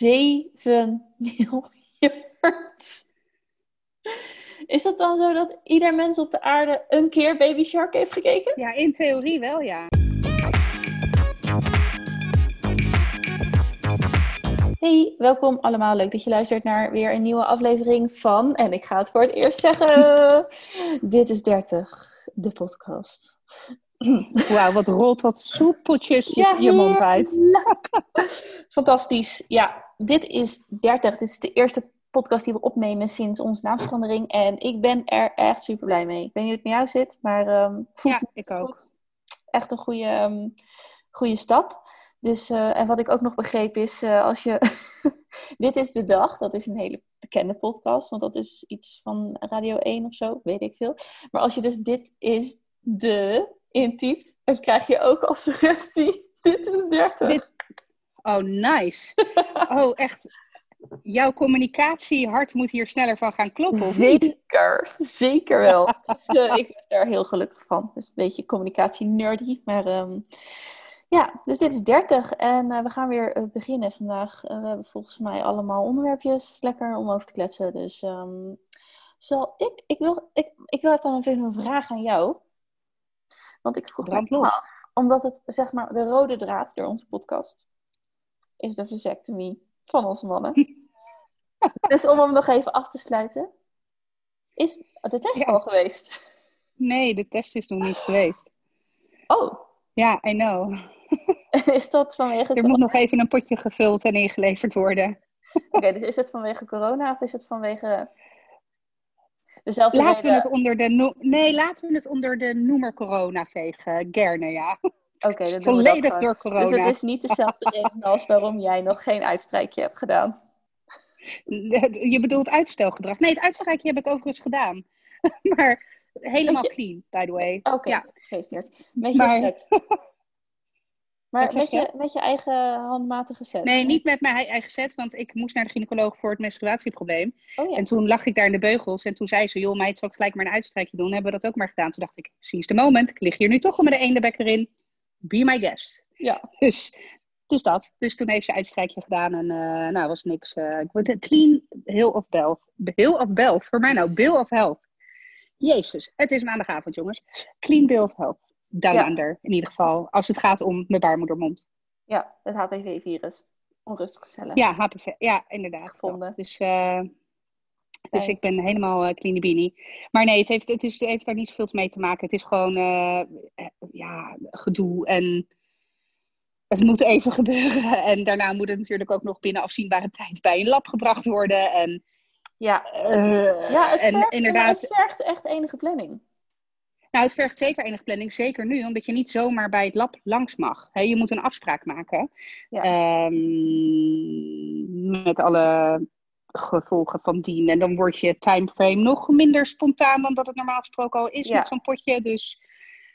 7 miljard. Is dat dan zo dat ieder mens op de aarde een keer Baby Shark heeft gekeken? Ja, in theorie wel, ja. Hey, welkom allemaal. Leuk dat je luistert naar weer een nieuwe aflevering van, en ik ga het voor het eerst zeggen, Dit is 30, de podcast. Wauw, wat rolt wat soepeltjes je, je mond uit. Fantastisch. Ja, dit is 30. Dit is de eerste podcast die we opnemen sinds onze naamverandering. En ik ben er echt super blij mee. Ik weet niet hoe het met jou zit, maar um, ja, ik ook. Echt een goede, um, goede stap. Dus, uh, en wat ik ook nog begreep is, uh, als je... dit is de dag, dat is een hele bekende podcast, want dat is iets van Radio 1 of zo, weet ik veel. Maar als je dus dit is de intypt, dan krijg je ook als suggestie, dit is 30. Dit... Oh, nice. oh, echt. Jouw communicatiehart moet hier sneller van gaan kloppen. Of zeker, zeker wel. dus, uh, ik ben daar heel gelukkig van. Dus een beetje communicatie nerdy, maar um, ja, dus dit is 30 en uh, we gaan weer uh, beginnen vandaag. We hebben volgens mij allemaal onderwerpjes lekker om over te kletsen. Dus um, zal ik, ik wil, ik, ik wil even een vraag aan jou. Want ik vroeg me af, omdat het zeg maar de rode draad door onze podcast is de vasectomie van onze mannen. dus om hem nog even af te sluiten, is de test ja. al geweest? Nee, de test is nog niet geweest. Oh. Ja, I know. is dat vanwege... Er moet nog even een potje gevuld en ingeleverd worden. Oké, okay, dus is het vanwege corona of is het vanwege Dezelfde laten we het onder de no nee, laten we het onder de noemer corona vegen. Gerne, ja. Oké, okay, volledig door corona. Dus het is niet dezelfde reden als waarom jij nog geen uitstrijkje hebt gedaan. Je bedoelt uitstelgedrag? Nee, het uitstrijkje heb ik overigens gedaan. maar helemaal je... clean, by the way. Oké, okay, ja. gefeliciteerd. Met je maar... set. Maar met je, met je eigen handmatige set? Nee, niet met mijn eigen set, want ik moest naar de gynaecoloog voor het menstruatieprobleem. Oh, ja. En toen lag ik daar in de beugels en toen zei ze, joh meid, zal ik gelijk maar een uitstrijkje doen? Hebben we dat ook maar gedaan. Toen dacht ik, is de moment, ik lig hier nu toch al met de ene bek erin. Be my guest. Ja. Dus, dus dat. Dus toen heeft ze uitstrijkje gedaan en uh, nou, was niks. Uh, ik word clean hill of health. Hill of health, voor mij nou, bill of health. Jezus, het is maandagavond jongens. Clean bill of health down ja. under, in ieder geval. Als het gaat om de baarmoedermond. Ja, het HPV-virus. Onrustige cellen. Ja, HPV. Ja, inderdaad. Gevonden. Dus, uh, dus ik ben helemaal uh, clean. Maar nee, het heeft, het, is, het heeft daar niet zoveel mee te maken. Het is gewoon uh, ja, gedoe en het moet even gebeuren. En daarna moet het natuurlijk ook nog binnen afzienbare tijd bij een lab gebracht worden. En, ja, ja het, en vergt, inderdaad, het vergt echt enige planning. Nou, het vergt zeker enige planning, zeker nu, omdat je niet zomaar bij het lab langs mag. He, je moet een afspraak maken ja. um, met alle gevolgen van dien. En dan wordt je timeframe nog minder spontaan dan dat het normaal gesproken al is ja. met zo'n potje. Dus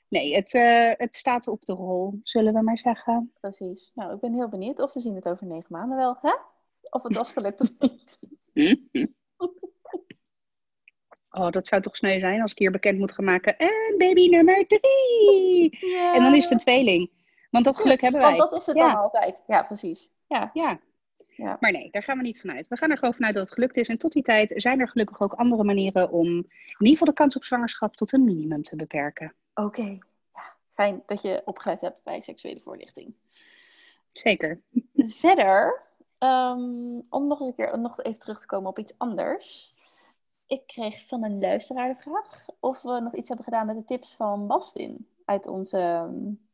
nee, het, uh, het staat op de rol, zullen we maar zeggen. Precies. Nou, ik ben heel benieuwd of we zien het over negen maanden wel, hè? Of het was gelukt of niet. Oh, dat zou toch sneu zijn als ik hier bekend moet gaan maken. En baby nummer drie. Yeah. En dan is het een tweeling. Want dat geluk hebben wij. Want dat is het ja. dan altijd. Ja, precies. Ja. ja. Ja. Maar nee, daar gaan we niet vanuit. We gaan er gewoon vanuit dat het gelukt is. En tot die tijd zijn er gelukkig ook andere manieren om in ieder geval de kans op zwangerschap tot een minimum te beperken. Oké. Okay. Ja, fijn dat je opgelet hebt bij seksuele voorlichting. Zeker. Verder, um, om nog eens een keer nog even terug te komen op iets anders ik kreeg van een luisteraar de vraag of we nog iets hebben gedaan met de tips van Bastin uit onze um,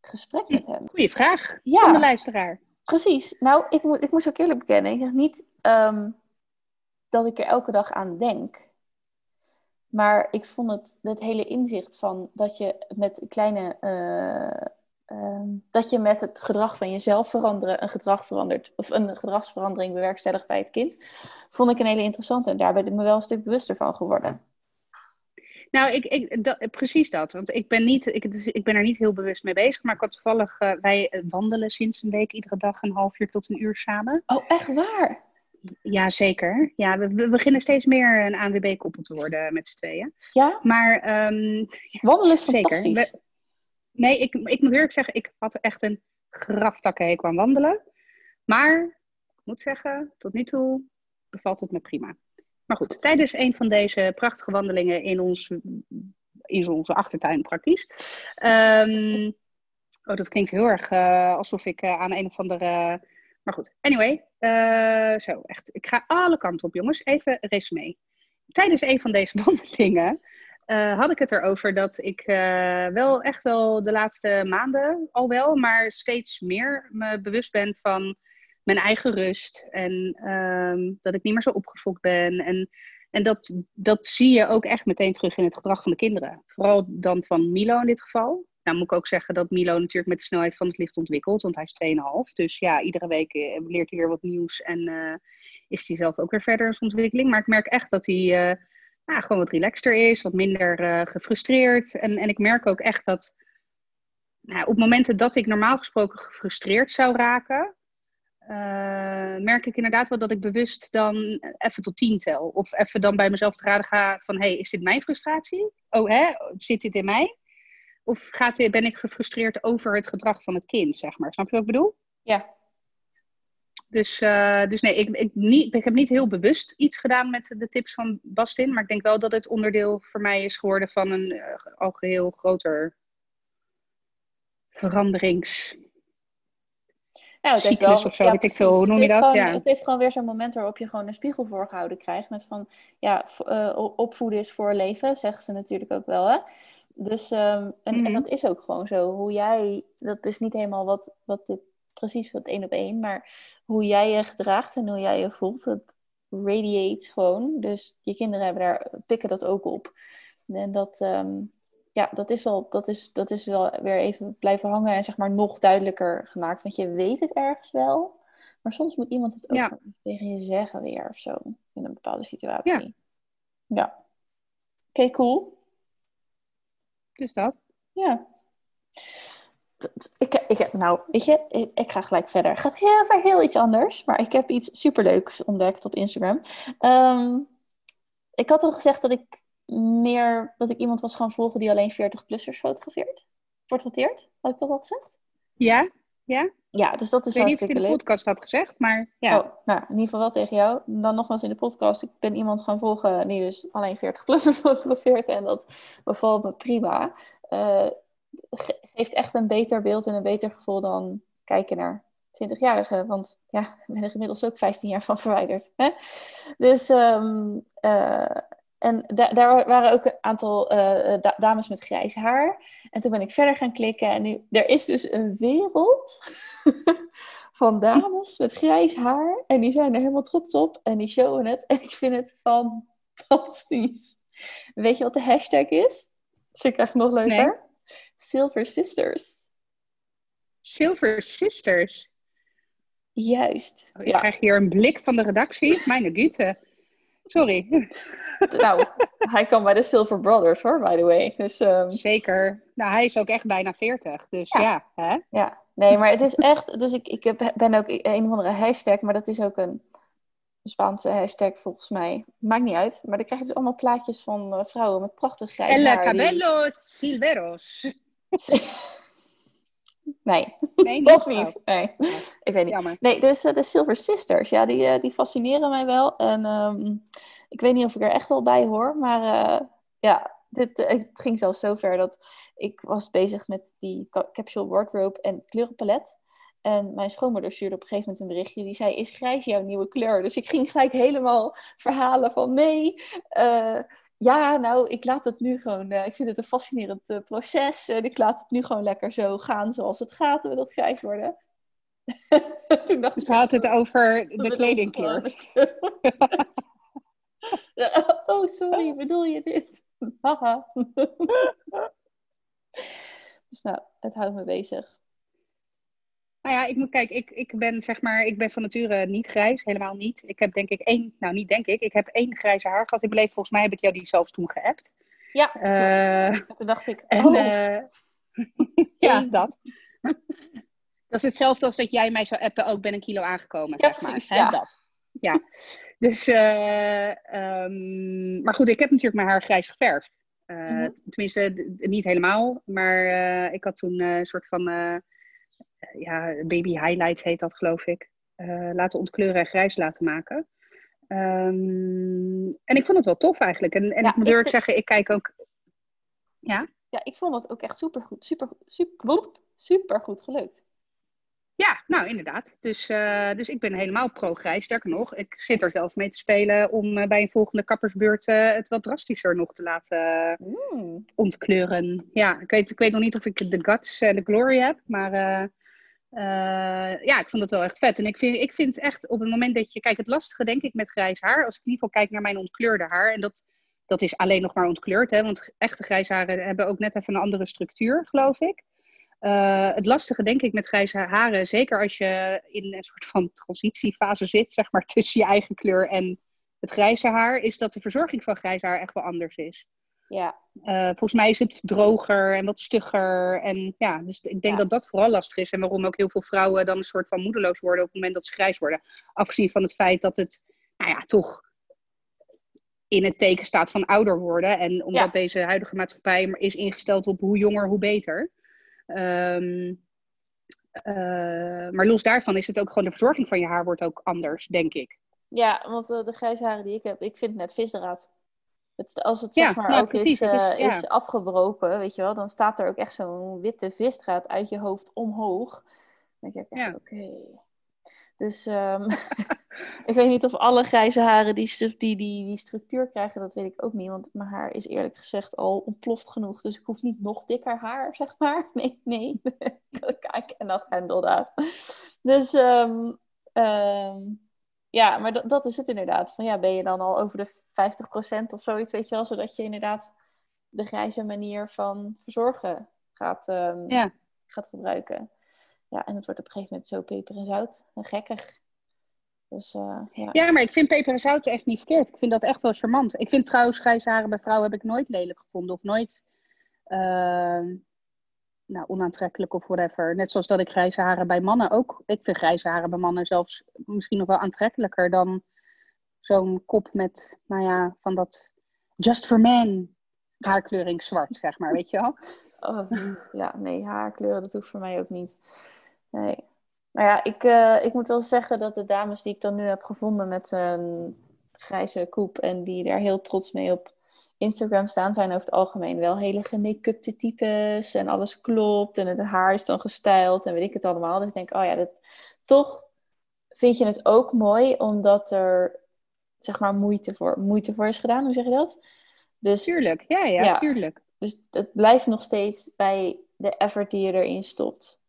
gesprek met hem. Goeie vraag ja. van de luisteraar. Precies. Nou, ik, moet, ik moest ook eerlijk bekennen. Ik zeg niet um, dat ik er elke dag aan denk. Maar ik vond het, het hele inzicht van dat je met kleine uh, Ehm, dat je met het gedrag van jezelf veranderen een gedrag verandert, of een gedragsverandering bewerkstelligt bij het kind, vond ik een hele interessante. En daar ben ik me wel een stuk bewuster van geworden. Nou, ik, ik, dat, precies dat. Want ik ben, niet, ik, ik ben er niet heel bewust mee bezig. Maar ik had toevallig, uh, wij wandelen sinds een week iedere dag een half uur tot een uur samen. Oh, echt waar? Ja, zeker. Ja, we, we beginnen steeds meer een ANWB-koppel te worden met z'n tweeën. Ja? Maar... Um, wandelen is fantastisch. Zeker. We, nee, ik, ik moet eerlijk zeggen, ik had echt een graftakkenhekel aan wandelen. Maar moet zeggen, tot nu toe bevalt het me prima. Maar goed, tijdens een van deze prachtige wandelingen in, ons, in onze achtertuin praktisch. Um, oh, dat klinkt heel erg uh, alsof ik uh, aan een of andere... Maar goed, anyway. Uh, zo, echt. Ik ga alle kanten op, jongens. Even resume. Tijdens een van deze wandelingen had ik het erover dat ik wel echt wel de laatste maanden al wel, maar steeds meer me bewust ben van mijn eigen rust. En um, dat ik niet meer zo opgefokt ben. En, en dat, dat zie je ook echt meteen terug in het gedrag van de kinderen. Vooral dan van Milo in dit geval. Nou moet ik ook zeggen dat Milo natuurlijk met de snelheid van het licht ontwikkelt. Want hij is 2,5. Dus ja, iedere week eh, leert hij weer wat nieuws. En is hij zelf ook weer verder in zijn ontwikkeling. Maar ik merk echt dat hij ja, gewoon wat relaxter is. Wat minder gefrustreerd. En, en ik merk ook echt dat... Nou, op momenten dat ik normaal gesproken gefrustreerd zou raken, uh, merk ik inderdaad wel dat ik bewust dan even tot tien tel. Of even dan bij mezelf te raden ga van, hey, is dit mijn frustratie? Oh, hè, zit dit in mij? Of gaat ben ik gefrustreerd over het gedrag van het kind, zeg maar. Snap je wat ik bedoel? Ja. Dus, uh, dus nee, ik, ik, niet, ik heb niet heel bewust iets gedaan met de tips van Bastin. Maar ik denk wel dat het onderdeel voor mij is geworden van een uh, al geheel groter veranderings ja, het cyclus wel, of zo, weet ik veel. Hoe noem je dat? ja. Het heeft gewoon weer zo'n moment waarop je gewoon een spiegel voorgehouden krijgt. Met van, ja, uh, opvoeden is voor leven, zeggen ze natuurlijk ook wel, hè. Dus, um, en, en mhm. dat is ook gewoon zo. Hoe jij, dat is niet helemaal wat, wat dit, precies wat één op één, maar hoe jij je gedraagt en hoe jij je voelt, dat radiates gewoon. Dus je kinderen hebben daar, pikken dat ook op. En dat, um, ja, dat is, wel, dat, is, dat is wel weer even blijven hangen en zeg maar nog duidelijker gemaakt. Want je weet het ergens wel, maar soms moet iemand het ook tegen je zeggen weer of zo. In een bepaalde situatie. Ja. ja. Oké, cool. Dus dat. Ja. Ik, ik, nou, weet je, ik, ik, ga gelijk verder. Het gaat heel ver heel iets anders, maar ik heb iets superleuks ontdekt op Instagram. Um, ik had al gezegd dat ik meer dat ik iemand was gaan volgen die alleen 40-plussers fotografeert. Portretteert, had ik dat al gezegd? Ja, ja. Ja, dus dat is ik weet niet of ik in de podcast had gezegd, maar ja. Oh, nou, in ieder geval wel tegen jou. Dan nogmaals in de podcast. Ik ben iemand gaan volgen die dus alleen 40-plussers fotografeert. En dat bevalt me prima. Uh, geeft echt een beter beeld en een beter gevoel dan kijken naar 20-jarigen. Want ja, ik ben er inmiddels ook 15 jaar van verwijderd. Hè? Dus um, en da daar waren ook een aantal uh, dames met grijs haar. En toen ben ik verder gaan klikken. En nu, er is dus een wereld van dames met grijs haar. En die zijn er helemaal trots op. En die showen het. En ik vind het fantastisch. Weet je wat de hashtag is? Dat vind nog leuker. Silver Sisters. Silver Sisters? Juist. Oh, ik ja. krijg hier een blik van de redactie. Mijn gute. Sorry. nou, hij kan bij de Silver Brothers hoor, by the way. Dus, um... Zeker. Nou, hij is ook echt bijna 40. Dus ja. Ja, hè? ja. nee, maar het is echt. Dus ik, ik heb, ben ook een of andere hashtag, maar dat is ook een Spaanse hashtag volgens mij. Maakt niet uit. Maar dan krijg je dus allemaal plaatjes van uh, vrouwen met prachtig grijs El haar. cabello die... silveros. Nee, nee niet. of niet. Nee, ik weet niet. Jammer. Nee, dus uh, de Silver Sisters, ja, die, uh, die fascineren mij wel. En um, ik weet niet of ik er echt al bij hoor, maar uh, ja, dit, het ging zelfs zo ver dat ik was bezig met die capsule wardrobe en kleurenpalet. En mijn schoonmoeder stuurde op een gegeven moment een berichtje. Die zei, is grijs jouw nieuwe kleur? Dus ik ging gelijk helemaal verhalen van nee, uh, ja, nou, ik laat het nu gewoon. Uh, ik vind het een fascinerend uh, proces. En ik laat het nu gewoon lekker zo gaan zoals het gaat met dat grijs worden. Toen dacht Ze had het over de kledingkleur. oh, sorry, bedoel je dit? Haha. dus nou, het houdt me bezig. Nou ja, ik moet kijken, ik, ik ben zeg maar, ik ben van nature niet grijs, helemaal niet. Ik heb denk ik één, nou niet denk ik, ik heb één grijze haar gehad in mijn leven. Volgens mij heb ik jou die zelfs toen geappt. Ja, uh, toen dacht ik, en, oh. Uh, ja, dat. dat is hetzelfde als dat jij mij zou appen, ook ben een kilo aangekomen. Ja, zeg maar. precies, ja. dat. Ja, dus, uh, um, maar goed, ik heb natuurlijk mijn haar grijs geverfd. Mm -hmm. Tenminste, niet helemaal, maar ik had toen een soort van ja, baby highlights heet dat, geloof ik. laten ontkleuren en grijs laten maken. Ehm, en ik vond het wel tof eigenlijk. En, en ik moet eerlijk zeggen, ik kijk ook. Ja? Ja, ik vond het ook echt super goed. Super, super, super goed gelukt. Ja, nou inderdaad. Dus, uh, dus ik ben helemaal pro-grijs. Sterker nog, ik zit er zelfs mee te spelen om uh, bij een volgende kappersbeurt uh, het wat drastischer nog te laten mm. ontkleuren. Ja, ik weet, ik weet nog niet of ik de guts en de glory heb, maar ja, ik vond het wel echt vet. En ik vind, ik vind echt op het moment dat je, kijk, het lastige denk ik met grijs haar, als ik in ieder geval kijk naar mijn ontkleurde haar, en dat, dat is alleen nog maar ontkleurd, hè, want echte grijsharen hebben ook net even een andere structuur, geloof ik. Uh, het lastige, denk ik, met grijze haren, zeker als je in een soort van transitiefase zit, zeg maar, tussen je eigen kleur en het grijze haar, is dat de verzorging van grijs haar echt wel anders is. Ja. Uh, volgens mij is het droger en wat stugger. En ja, dus ik denk dat dat vooral lastig is. En waarom ook heel veel vrouwen dan een soort van moedeloos worden op het moment dat ze grijs worden. Afgezien van het feit dat het, nou ja, toch in het teken staat van ouder worden. En omdat deze huidige maatschappij is ingesteld op hoe jonger, hoe beter. Um, uh, maar los daarvan is het ook gewoon de verzorging van je haar wordt ook anders, denk ik. Ja, want uh, de grijze haren die ik heb, ik vind net visdraad. Het, als het zeg maar ook is, uh, is, is, afgebroken, weet je wel, dan staat er ook echt zo'n witte visdraad uit je hoofd omhoog. Dan denk ik echt, oké. Dus um, ik weet niet of alle grijze haren die, die, die, die structuur krijgen, dat weet ik ook niet. Want mijn haar is eerlijk gezegd al ontploft genoeg. Dus ik hoef niet nog dikker haar, zeg maar. Nee, nee. I cannot handle that. Dus um, um, ja, maar dat is het inderdaad. Van ja, ben je dan al over de 50% of zoiets, weet je wel. Zodat je inderdaad de grijze manier van verzorgen gaat, ja. gaat gebruiken. Ja, en het wordt op een gegeven moment zo peper en zout. En gekkig. Dus, uh, ja. ja, maar ik vind peper en zout echt niet verkeerd. Ik vind dat echt wel charmant. Ik vind trouwens grijze haren bij vrouwen heb ik nooit lelijk gevonden. Of nooit uh, nou, onaantrekkelijk of whatever. Net zoals dat ik grijze haren bij mannen ook... Ik vind grijze haren bij mannen zelfs misschien nog wel aantrekkelijker dan zo'n kop met, nou ja, van dat just for men haarkleuring zwart, zeg maar, weet je wel? Oh, ja, nee, haarkleuren, dat hoeft voor mij ook niet. Nee. Maar ja, ik, uh, ik moet wel zeggen dat de dames die ik dan nu heb gevonden met een grijze koep en die daar heel trots mee op Instagram staan, zijn over het algemeen wel hele gemake-upte types en alles klopt en het haar is dan gestyled en weet ik het allemaal. Dus ik denk, oh ja, dat, toch vind je het ook mooi omdat er zeg maar moeite voor, moeite voor is gedaan, hoe zeg je dat? Dus, tuurlijk, ja, ja, ja, tuurlijk. Dus het blijft nog steeds bij de effort die je erin stopt.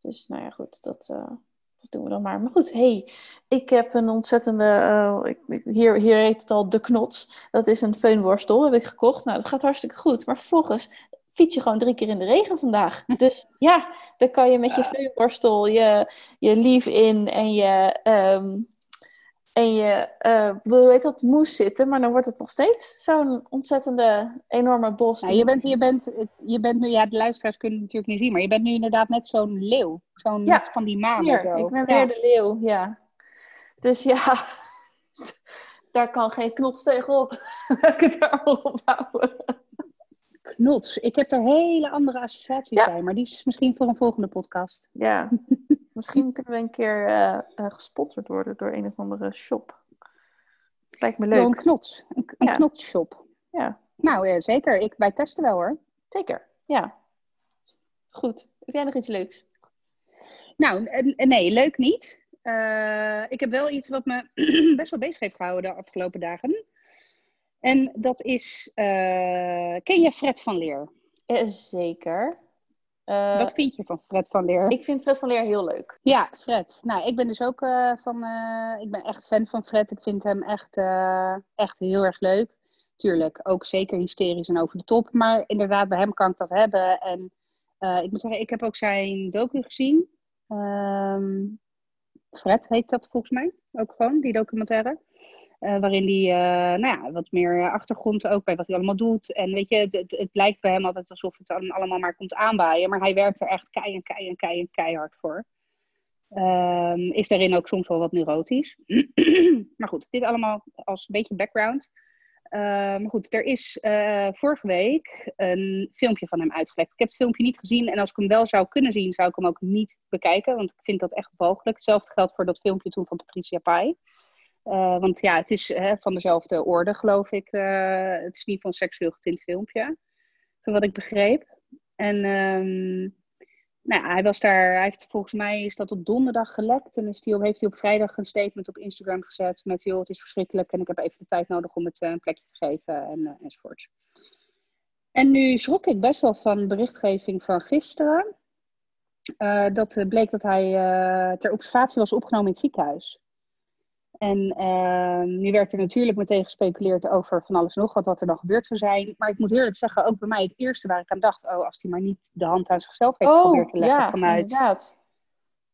Dus nou ja, goed, dat, uh, dat doen we dan maar. Maar goed, hey, ik heb een ontzettende. Uh, ik, hier, hier heet het al de knots. Dat is een feunworstel, heb ik gekocht. Nou, dat gaat hartstikke goed. Maar vervolgens fiets je gewoon drie keer in de regen vandaag. Dus ja, dan kan je met je feunworstel je, je lief in en je. Um, en je uh, weet dat moest zitten, maar dan wordt het nog steeds zo'n ontzettende enorme bos. je, bent, je, bent, je bent nu, ja, de luisteraars kunnen het natuurlijk niet zien, maar je bent nu inderdaad net zo'n leeuw. Zo'n ja, van die manen. Zo. Ik ben weer de leeuw, ja. Dus ja, daar kan geen knots tegenop. ik het daarop ophouden. Knots, ik heb er hele andere associaties bij, maar die is misschien voor een volgende podcast. Ja. Misschien kunnen we een keer uh, gesponsord worden door een of andere shop. Lijkt me leuk. een knots. Een, een ja. knotsshop. Ja. Nou, uh, zeker. Ik, wij testen wel hoor. Zeker, ja. Goed. Heb jij nog iets leuks? Nou, nee, leuk niet. ik heb wel iets wat me best wel bezig heeft gehouden de afgelopen dagen. En dat is, ken je Fred van Leer? zeker. Uh, Wat vind je van Fred van Leer? Ik vind Fred van Leer heel leuk. Ja, Fred. Nou, ik ben dus ook uh, van. Uh, ik ben echt fan van Fred. Ik vind hem echt, echt heel erg leuk. Tuurlijk, ook zeker hysterisch en over de top. Maar inderdaad, bij hem kan ik dat hebben. En ik moet zeggen, ik heb ook zijn docu gezien. Um, Fred heet dat volgens mij. Ook gewoon, die documentaire. Uh, waarin hij uh, nou ja, wat meer achtergrond ook bij wat hij allemaal doet. En weet je, het, het, lijkt bij hem altijd alsof het allemaal maar komt aanbaaien. Maar hij werkt er echt kei en kei en kei en keihard voor. Um, is daarin ook soms wel wat neurotisch. maar goed, dit allemaal als een beetje background. maar goed, er is vorige week een filmpje van hem uitgelekt. Ik heb het filmpje niet gezien en als ik hem wel zou kunnen zien, zou ik hem ook niet bekijken, want ik vind dat echt mogelijk. Hetzelfde geldt voor dat filmpje toen van Patricia Pai. Want ja, het is van dezelfde orde, geloof ik. het is niet van seksueel getint filmpje, van wat ik begreep. En ehm, nou, hij was daar, hij heeft volgens mij is dat op donderdag gelekt en is die heeft hij op vrijdag een statement op Instagram gezet met joh, het is verschrikkelijk en ik heb even de tijd nodig om het uh, een plekje te geven en, enzovoort. En nu schrok ik best wel van berichtgeving van gisteren. Dat bleek dat hij ter observatie was opgenomen in het ziekenhuis. En uh, nu werd er natuurlijk meteen gespeculeerd over van alles nog wat, wat er dan gebeurd zou zijn. Maar ik moet eerlijk zeggen, ook bij mij het eerste waar ik aan dacht, oh, als hij maar niet de hand aan zichzelf heeft oh, geprobeerd te leggen ja, vanuit, inderdaad.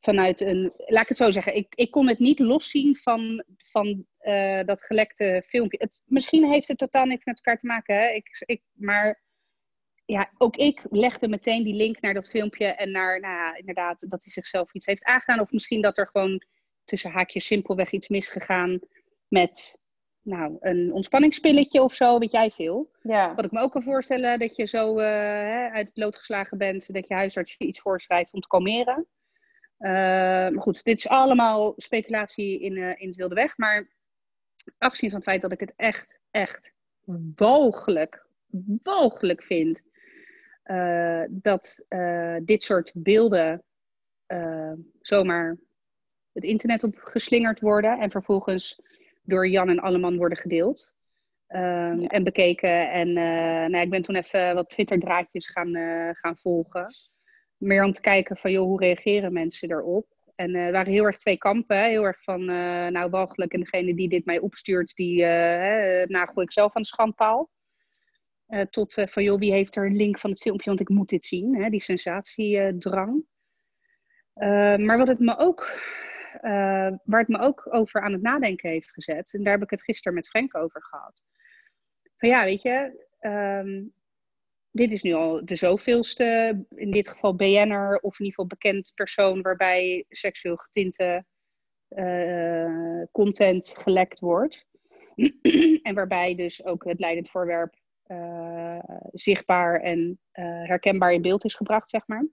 vanuit een, laat ik het zo zeggen, ik, ik kon het niet loszien van, van uh, dat gelekte filmpje. Het, misschien heeft het totaal niks met elkaar te maken, hè? Ik, ik, maar ja, ook ik legde meteen die link naar dat filmpje en naar, nou ja, inderdaad, dat hij zichzelf iets heeft aangedaan. Of misschien dat er gewoon tussen haakjes simpelweg iets misgegaan met nou, een ontspanningspilletje of zo, weet jij veel. Ja. Wat ik me ook kan voorstellen, dat je zo uh, uit het lood geslagen bent, dat je huisarts je iets voorschrijft om te kalmeren. Uh, maar goed, dit is allemaal speculatie in, uh, in het wilde weg. Maar afgezien van het feit dat ik het echt, echt walgelijk, walgelijk vind dat dit soort beelden zomaar het internet op geslingerd worden en vervolgens door Jan en Alleman worden gedeeld. Um, En bekeken. En uh, nou, ik ben toen even wat Twitter-draadjes gaan, uh, gaan volgen. Meer om te kijken van, joh, hoe reageren mensen erop? En uh, er waren heel erg twee kampen. Heel erg van, nou, walgelijk. En degene die dit mij opstuurt, die nagel ik zelf aan de schandpaal. tot van, joh, wie heeft er een link van het filmpje? Want ik moet dit zien. Hè? Die sensatiedrang. maar wat het me ook uh, waar het me ook over aan het nadenken heeft gezet. En daar heb ik het gisteren met Frank over gehad. Van ja, weet je, um, dit is nu al de zoveelste, in dit geval BN'er of in ieder geval bekend persoon waarbij seksueel getinte uh, content gelekt wordt. en waarbij dus ook het leidend voorwerp uh, zichtbaar en herkenbaar in beeld is gebracht, zeg maar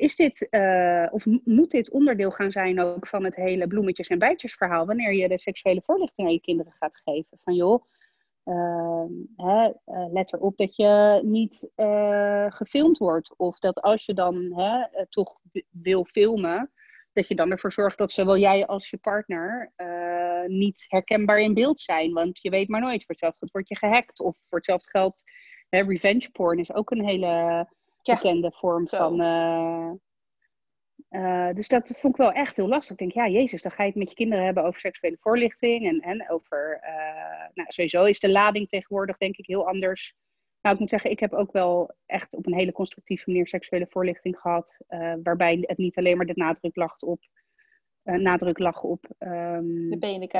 is dit, uh, of moet dit onderdeel gaan zijn ook van het hele bloemetjes- en bijtjesverhaal, wanneer je de seksuele voorlichting aan je kinderen gaat geven? Van joh, uh, hè, uh, let erop dat je niet uh, gefilmd wordt. Of dat als je dan hè, toch wil filmen, dat je dan ervoor zorgt dat zowel jij als je partner niet herkenbaar in beeld zijn. Want je weet maar nooit, voor hetzelfde geld word je gehackt. Of voor hetzelfde geld, hè, revenge porn is ook een hele bekende vorm van. Uh, uh, dus dat vond ik wel echt heel lastig. Ik denk, ja, Jezus, dan ga je het met je kinderen hebben over seksuele voorlichting. En, en over. Uh, nou, sowieso is de lading tegenwoordig, denk ik, heel anders. Nou, ik moet zeggen, ik heb ook wel echt op een hele constructieve manier seksuele voorlichting gehad. waarbij het niet alleen maar de nadruk lag op. nadruk lag op. Um, de PNK.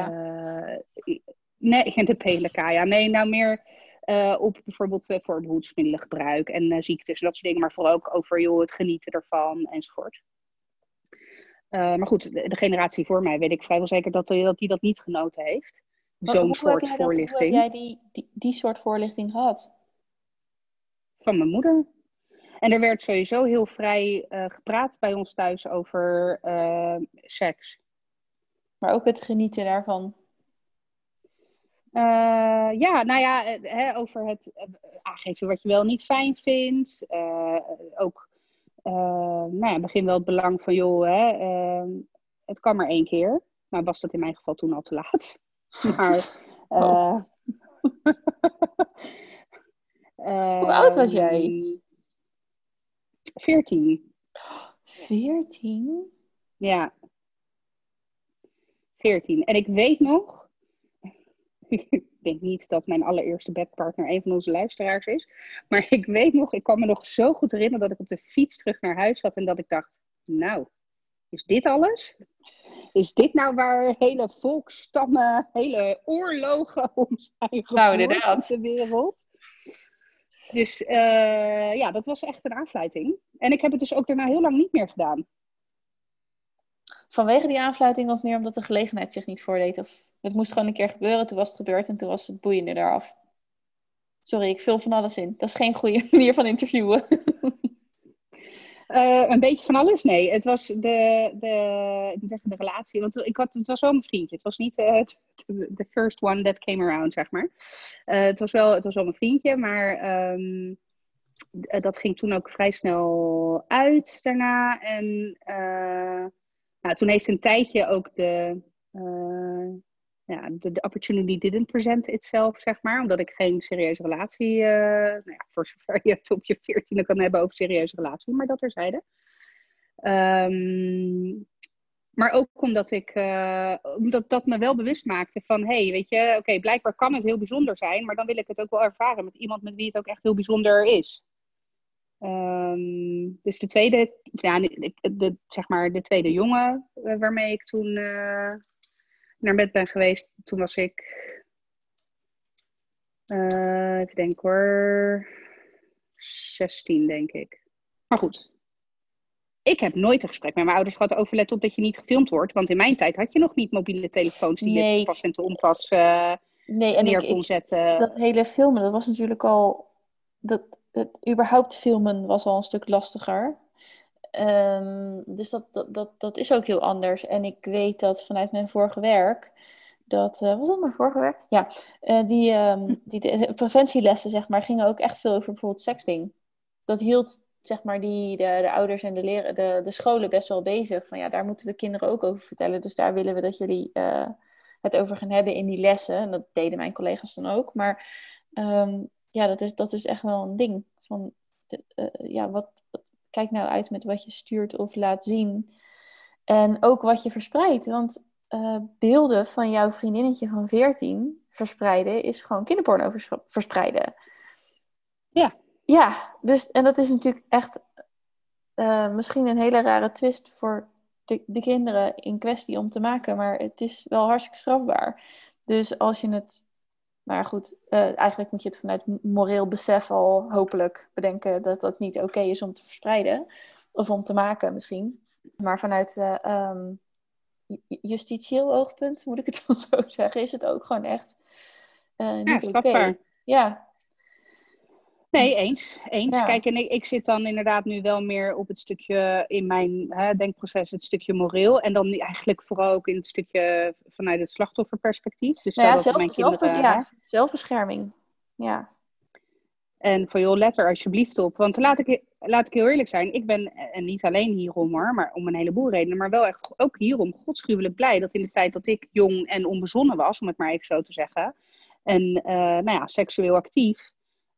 nee, de PNK, ja. Nee, nou meer uh, op bijvoorbeeld uh, voorbehoedsmiddelengebruik en uh, ziektes en dat soort dingen, maar vooral ook over joh, het genieten ervan enzovoort. maar goed, de, de, generatie voor mij weet ik vrijwel zeker dat, dat die dat niet genoten heeft. Zo'n soort voorlichting. Dat, hoe heb jij die, die, die soort voorlichting gehad? Van mijn moeder. En er werd sowieso heel vrij gepraat bij ons thuis over seks. Maar ook het genieten daarvan. Uh, ja, nou ja, eh, hè, over het uh, aangeven wat je wel niet fijn vindt. Uh, ook, nou ja, begin wel het belang van, joh, hè, ehm, het kan maar één keer. Maar was dat in mijn geval toen al te laat? maar, oh. Hoe oud was jij? 14. 14? Ja. 14. En ik weet nog ik denk niet dat mijn allereerste bedpartner een van onze luisteraars is. Maar ik weet nog, ik kan me nog zo goed herinneren dat ik op de fiets terug naar huis zat en dat ik dacht, nou, is dit alles? Is dit nou waar hele volkstammen, hele oorlogen om zijn nou, inderdaad. de wereld? Dus uh, ja, dat was echt een aanfluiting. En ik heb het dus ook daarna heel lang niet meer gedaan. Vanwege die aanfluiting of meer omdat de gelegenheid zich niet voordeed? Of het moest gewoon een keer gebeuren, toen was het gebeurd en toen was het boeiende eraf. Sorry, ik vul van alles in. Dat is geen goede manier van interviewen. Uh, een beetje van alles? Nee, het was de, de, ik moet zeggen, de relatie. Want ik had, het was wel mijn vriendje. Het was niet uh, the first one that came around, zeg maar. Uh, het, was wel, het was wel mijn vriendje, maar um, dat ging toen ook vrij snel uit daarna. En nou, toen heeft een tijdje ook de ja, de, opportunity didn't present itself, zeg maar. Omdat ik geen serieuze relatie, uh, nou ja, voor zover je het op je veertiende kan hebben over serieuze relatie, maar dat terzijde. Um, maar ook omdat ik, uh, omdat dat me wel bewust maakte van, hé, hey, weet je, oké, blijkbaar kan het heel bijzonder zijn, maar dan wil ik het ook wel ervaren met iemand met wie het ook echt heel bijzonder is. Um, dus de tweede, ja, de, de, zeg maar de tweede jongen uh, waarmee ik toen uh, naar bed ben geweest, toen was ik, uh, even denken hoor, 16 denk ik. Maar goed, ik heb nooit een gesprek met mijn ouders gehad over let op dat je niet gefilmd wordt. Want in mijn tijd had je nog niet mobiele telefoons die nee. je pas en te onpas nee, en neer kon zetten. Dat hele filmen, dat was natuurlijk al... Dat, het, überhaupt filmen was al een stuk lastiger. Um, dus dat, dat, dat, dat is ook heel anders. En ik weet dat vanuit mijn vorige werk, dat, uh, was dat mijn vorige werk? Ja, uh, die, um, die preventielessen, zeg maar, gingen ook echt veel over bijvoorbeeld sexting. Dat hield, zeg maar, die, de, de ouders en de, leren, de, de scholen best wel bezig. Van ja, daar moeten we kinderen ook over vertellen. Dus daar willen we dat jullie uh, het over gaan hebben in die lessen. En dat deden mijn collega's dan ook. Maar um, ja, dat is, dat is echt wel een ding. Van, de, ja, wat, kijk nou uit met wat je stuurt of laat zien. En ook wat je verspreidt. Want uh, beelden van jouw vriendinnetje van 14 verspreiden is gewoon kinderporno vers verspreiden. Ja. Ja, dus, en dat is natuurlijk echt uh, misschien een hele rare twist voor de, de, kinderen in kwestie om te maken. Maar het is wel hartstikke strafbaar. Dus als je het maar goed, uh, eigenlijk moet je het vanuit moreel besef al hopelijk bedenken dat dat niet oké is om te verspreiden. Of om te maken misschien. Maar vanuit uh, um, justitieel oogpunt, moet ik het dan zo zeggen, is het ook gewoon echt uh, niet ja, oké. Okay. Ja, Nee, eens. eens. Kijk, en ik, ik, zit dan inderdaad nu wel meer op het stukje in mijn hè, denkproces, het stukje moreel. En dan eigenlijk vooral ook in het stukje vanuit het slachtofferperspectief. Dus nou ja, zelf, mijn kinderen, ja, zelfbescherming. Ja. En voor joh, let er alsjeblieft op. Want laat ik, laat ik heel eerlijk zijn, ik ben, en niet alleen hierom hoor, maar om een heleboel redenen, maar wel echt ook hierom godschuwelijk blij dat in de tijd dat ik jong en onbezonnen was, om het maar even zo te zeggen, en uh, nou ja, seksueel actief,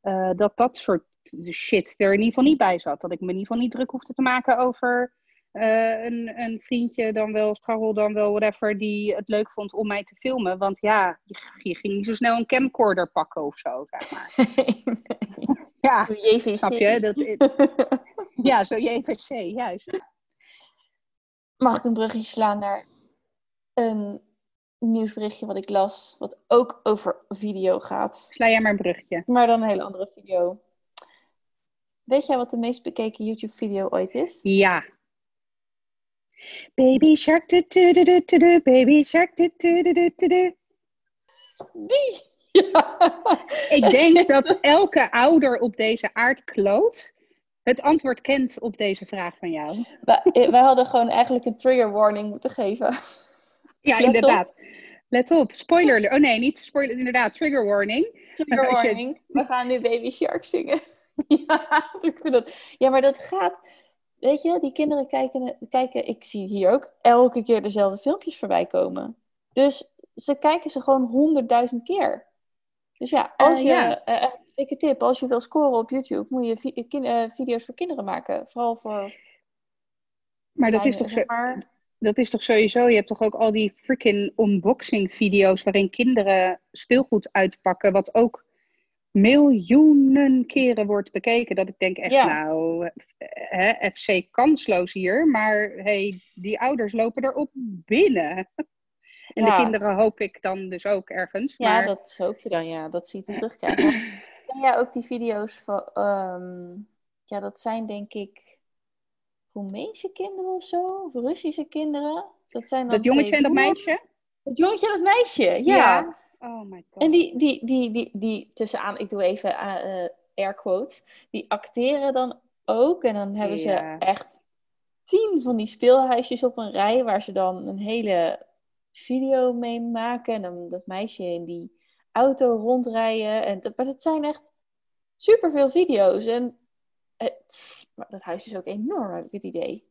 uh, dat dat soort shit er in ieder geval niet bij zat. Dat ik me in ieder geval niet druk hoefde te maken over uh, een, een, vriendje, dan wel scharrel, dan wel whatever, die het leuk vond om mij te filmen. Want ja, je, ging niet zo snel een camcorder pakken of zo, zeg maar. ja, JVC. snap je? Dat, ja, zo JVC, juist. Mag ik een bruggetje slaan naar een nieuwsberichtje wat ik las, wat ook over video gaat. Sla jij maar een brugje. Maar dan een hele andere video. Weet jij wat de meest bekeken YouTube-video ooit is? Ja. Baby shark, do, do, do, do, do, baby shark, do, do, do, do, do. Die! Ja. Ik denk dat elke ouder op deze aardkloot het antwoord kent op deze vraag van jou. Wij, wij hadden gewoon eigenlijk een trigger warning moeten geven. Ja, inderdaad. Let op, spoiler. Oh nee, niet spoiler, inderdaad, trigger warning. Trigger warning. We gaan nu Baby Shark zingen. ja, ik vind dat... ja, maar dat gaat. Weet je, die kinderen kijken, kijken, ik zie hier ook elke keer dezelfde filmpjes voorbij komen. Dus ze kijken ze gewoon honderdduizend keer. Dus ja, als uh, je, ja. Uh, dikke tip, als je wil scoren op YouTube, moet je vi uh, video's voor kinderen maken. Vooral voor. Maar dat is toch zo. Maar dat is toch sowieso, je hebt toch ook al die freaking unboxing video's waarin kinderen speelgoed uitpakken, wat ook miljoenen keren wordt bekeken. Dat ik denk echt, nou, hè, FC kansloos hier, maar hey, die ouders lopen erop binnen. En de kinderen hoop ik dan dus ook ergens. Maar... Ja, dat hoop je dan, ja. Dat zie je terugkrijgen. ken jij ook die video's van... Um, ja, dat zijn denk ik Roemeense kinderen of zo, of Russische kinderen. Dat, zijn dan Dat jongetje en dat meisje? Het jongetje en dat meisje, ja. Oh my god. En die, die, die, die, die, tussenaan, ik doe even eh, air quotes, die acteren dan ook. En dan hebben ze echt tien van die speelhuisjes op een rij, waar ze dan een hele video mee maken. En dan dat meisje in die auto rondrijden. En dat, maar dat zijn echt superveel video's. En maar dat huis is ook enorm, heb ik het idee.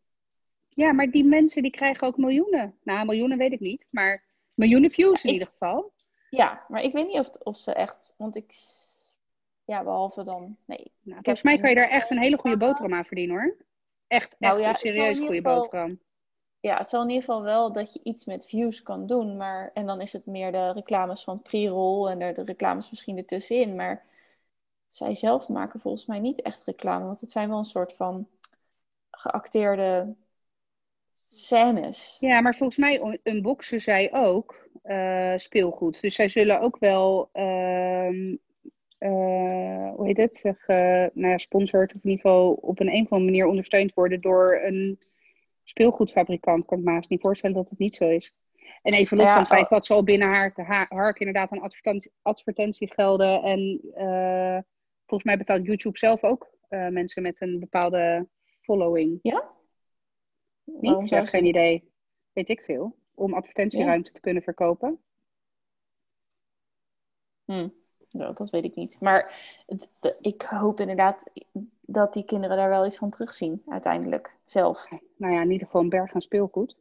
Ja, maar die mensen die krijgen ook miljoenen. Nou, miljoenen weet ik niet, maar miljoenen views in ik- ieder geval. Ja, maar ik weet niet of, of ze echt, want ik, ja, behalve dan, nee. Nou, volgens mij kan je daar echt een hele goede boterham aan verdienen hoor. Echt, Nou echt ja, een serieus goede geval- boterham. Ja, het zal in ieder geval wel dat je iets met views kan doen, maar en dan is het meer de reclames van pre-roll en er de reclames misschien ertussenin, maar zij zelf maken volgens mij niet echt reclame, want het zijn wel een soort van geacteerde scènes. Ja, maar volgens mij unboxen zij ook eh, speelgoed. Dus zij zullen ook wel, ehm, eh, hoe heet het, zeg, eh, nou ja, sponsored of in ieder geval op een, een of andere manier ondersteund worden door een speelgoedfabrikant. Kan ik me haast niet voorstellen dat het niet zo is. En even los Ja, van het feit oh. wat zal binnen haar, haar, Hark inderdaad aan advertentie, advertentiegelden. En volgens mij betaalt YouTube zelf ook eh, mensen met een bepaalde following. Waarom Niet? Ja, ze- geen idee. Weet ik veel. Om advertentieruimte te kunnen verkopen. Hm, nou, dat weet ik niet. Maar het, de- ik hoop inderdaad dat die kinderen daar wel iets van terugzien, uiteindelijk, zelf. Nou ja, in ieder geval een berg aan speelgoed.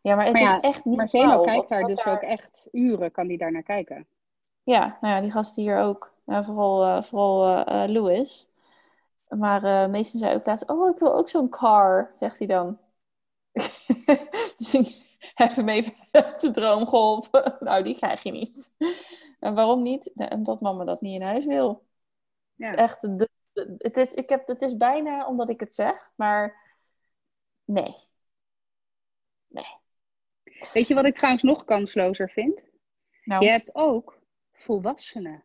Ja, maar het Maar ja, is echt niet Maar Zeno kijkt daar dus ook echt uren, kan die daar naar kijken. Ja, nou ja, die gasten hier ook. Ja, vooral eh, vooral eh, eh, Louis. Maar eh meesten zei ook laatst, oh, ik wil ook zo'n car, zegt hij dan. dus ik heb hem even de droom geholpen. nou, die krijg je niet. En waarom niet? Nou, Omdat mama dat niet in huis wil. Ja. Echt, de, de- het, is, ik heb, het is bijna omdat ik het zeg, maar nee. Weet je wat ik trouwens nog kanslozer vind? Nou, Je hebt ook volwassenen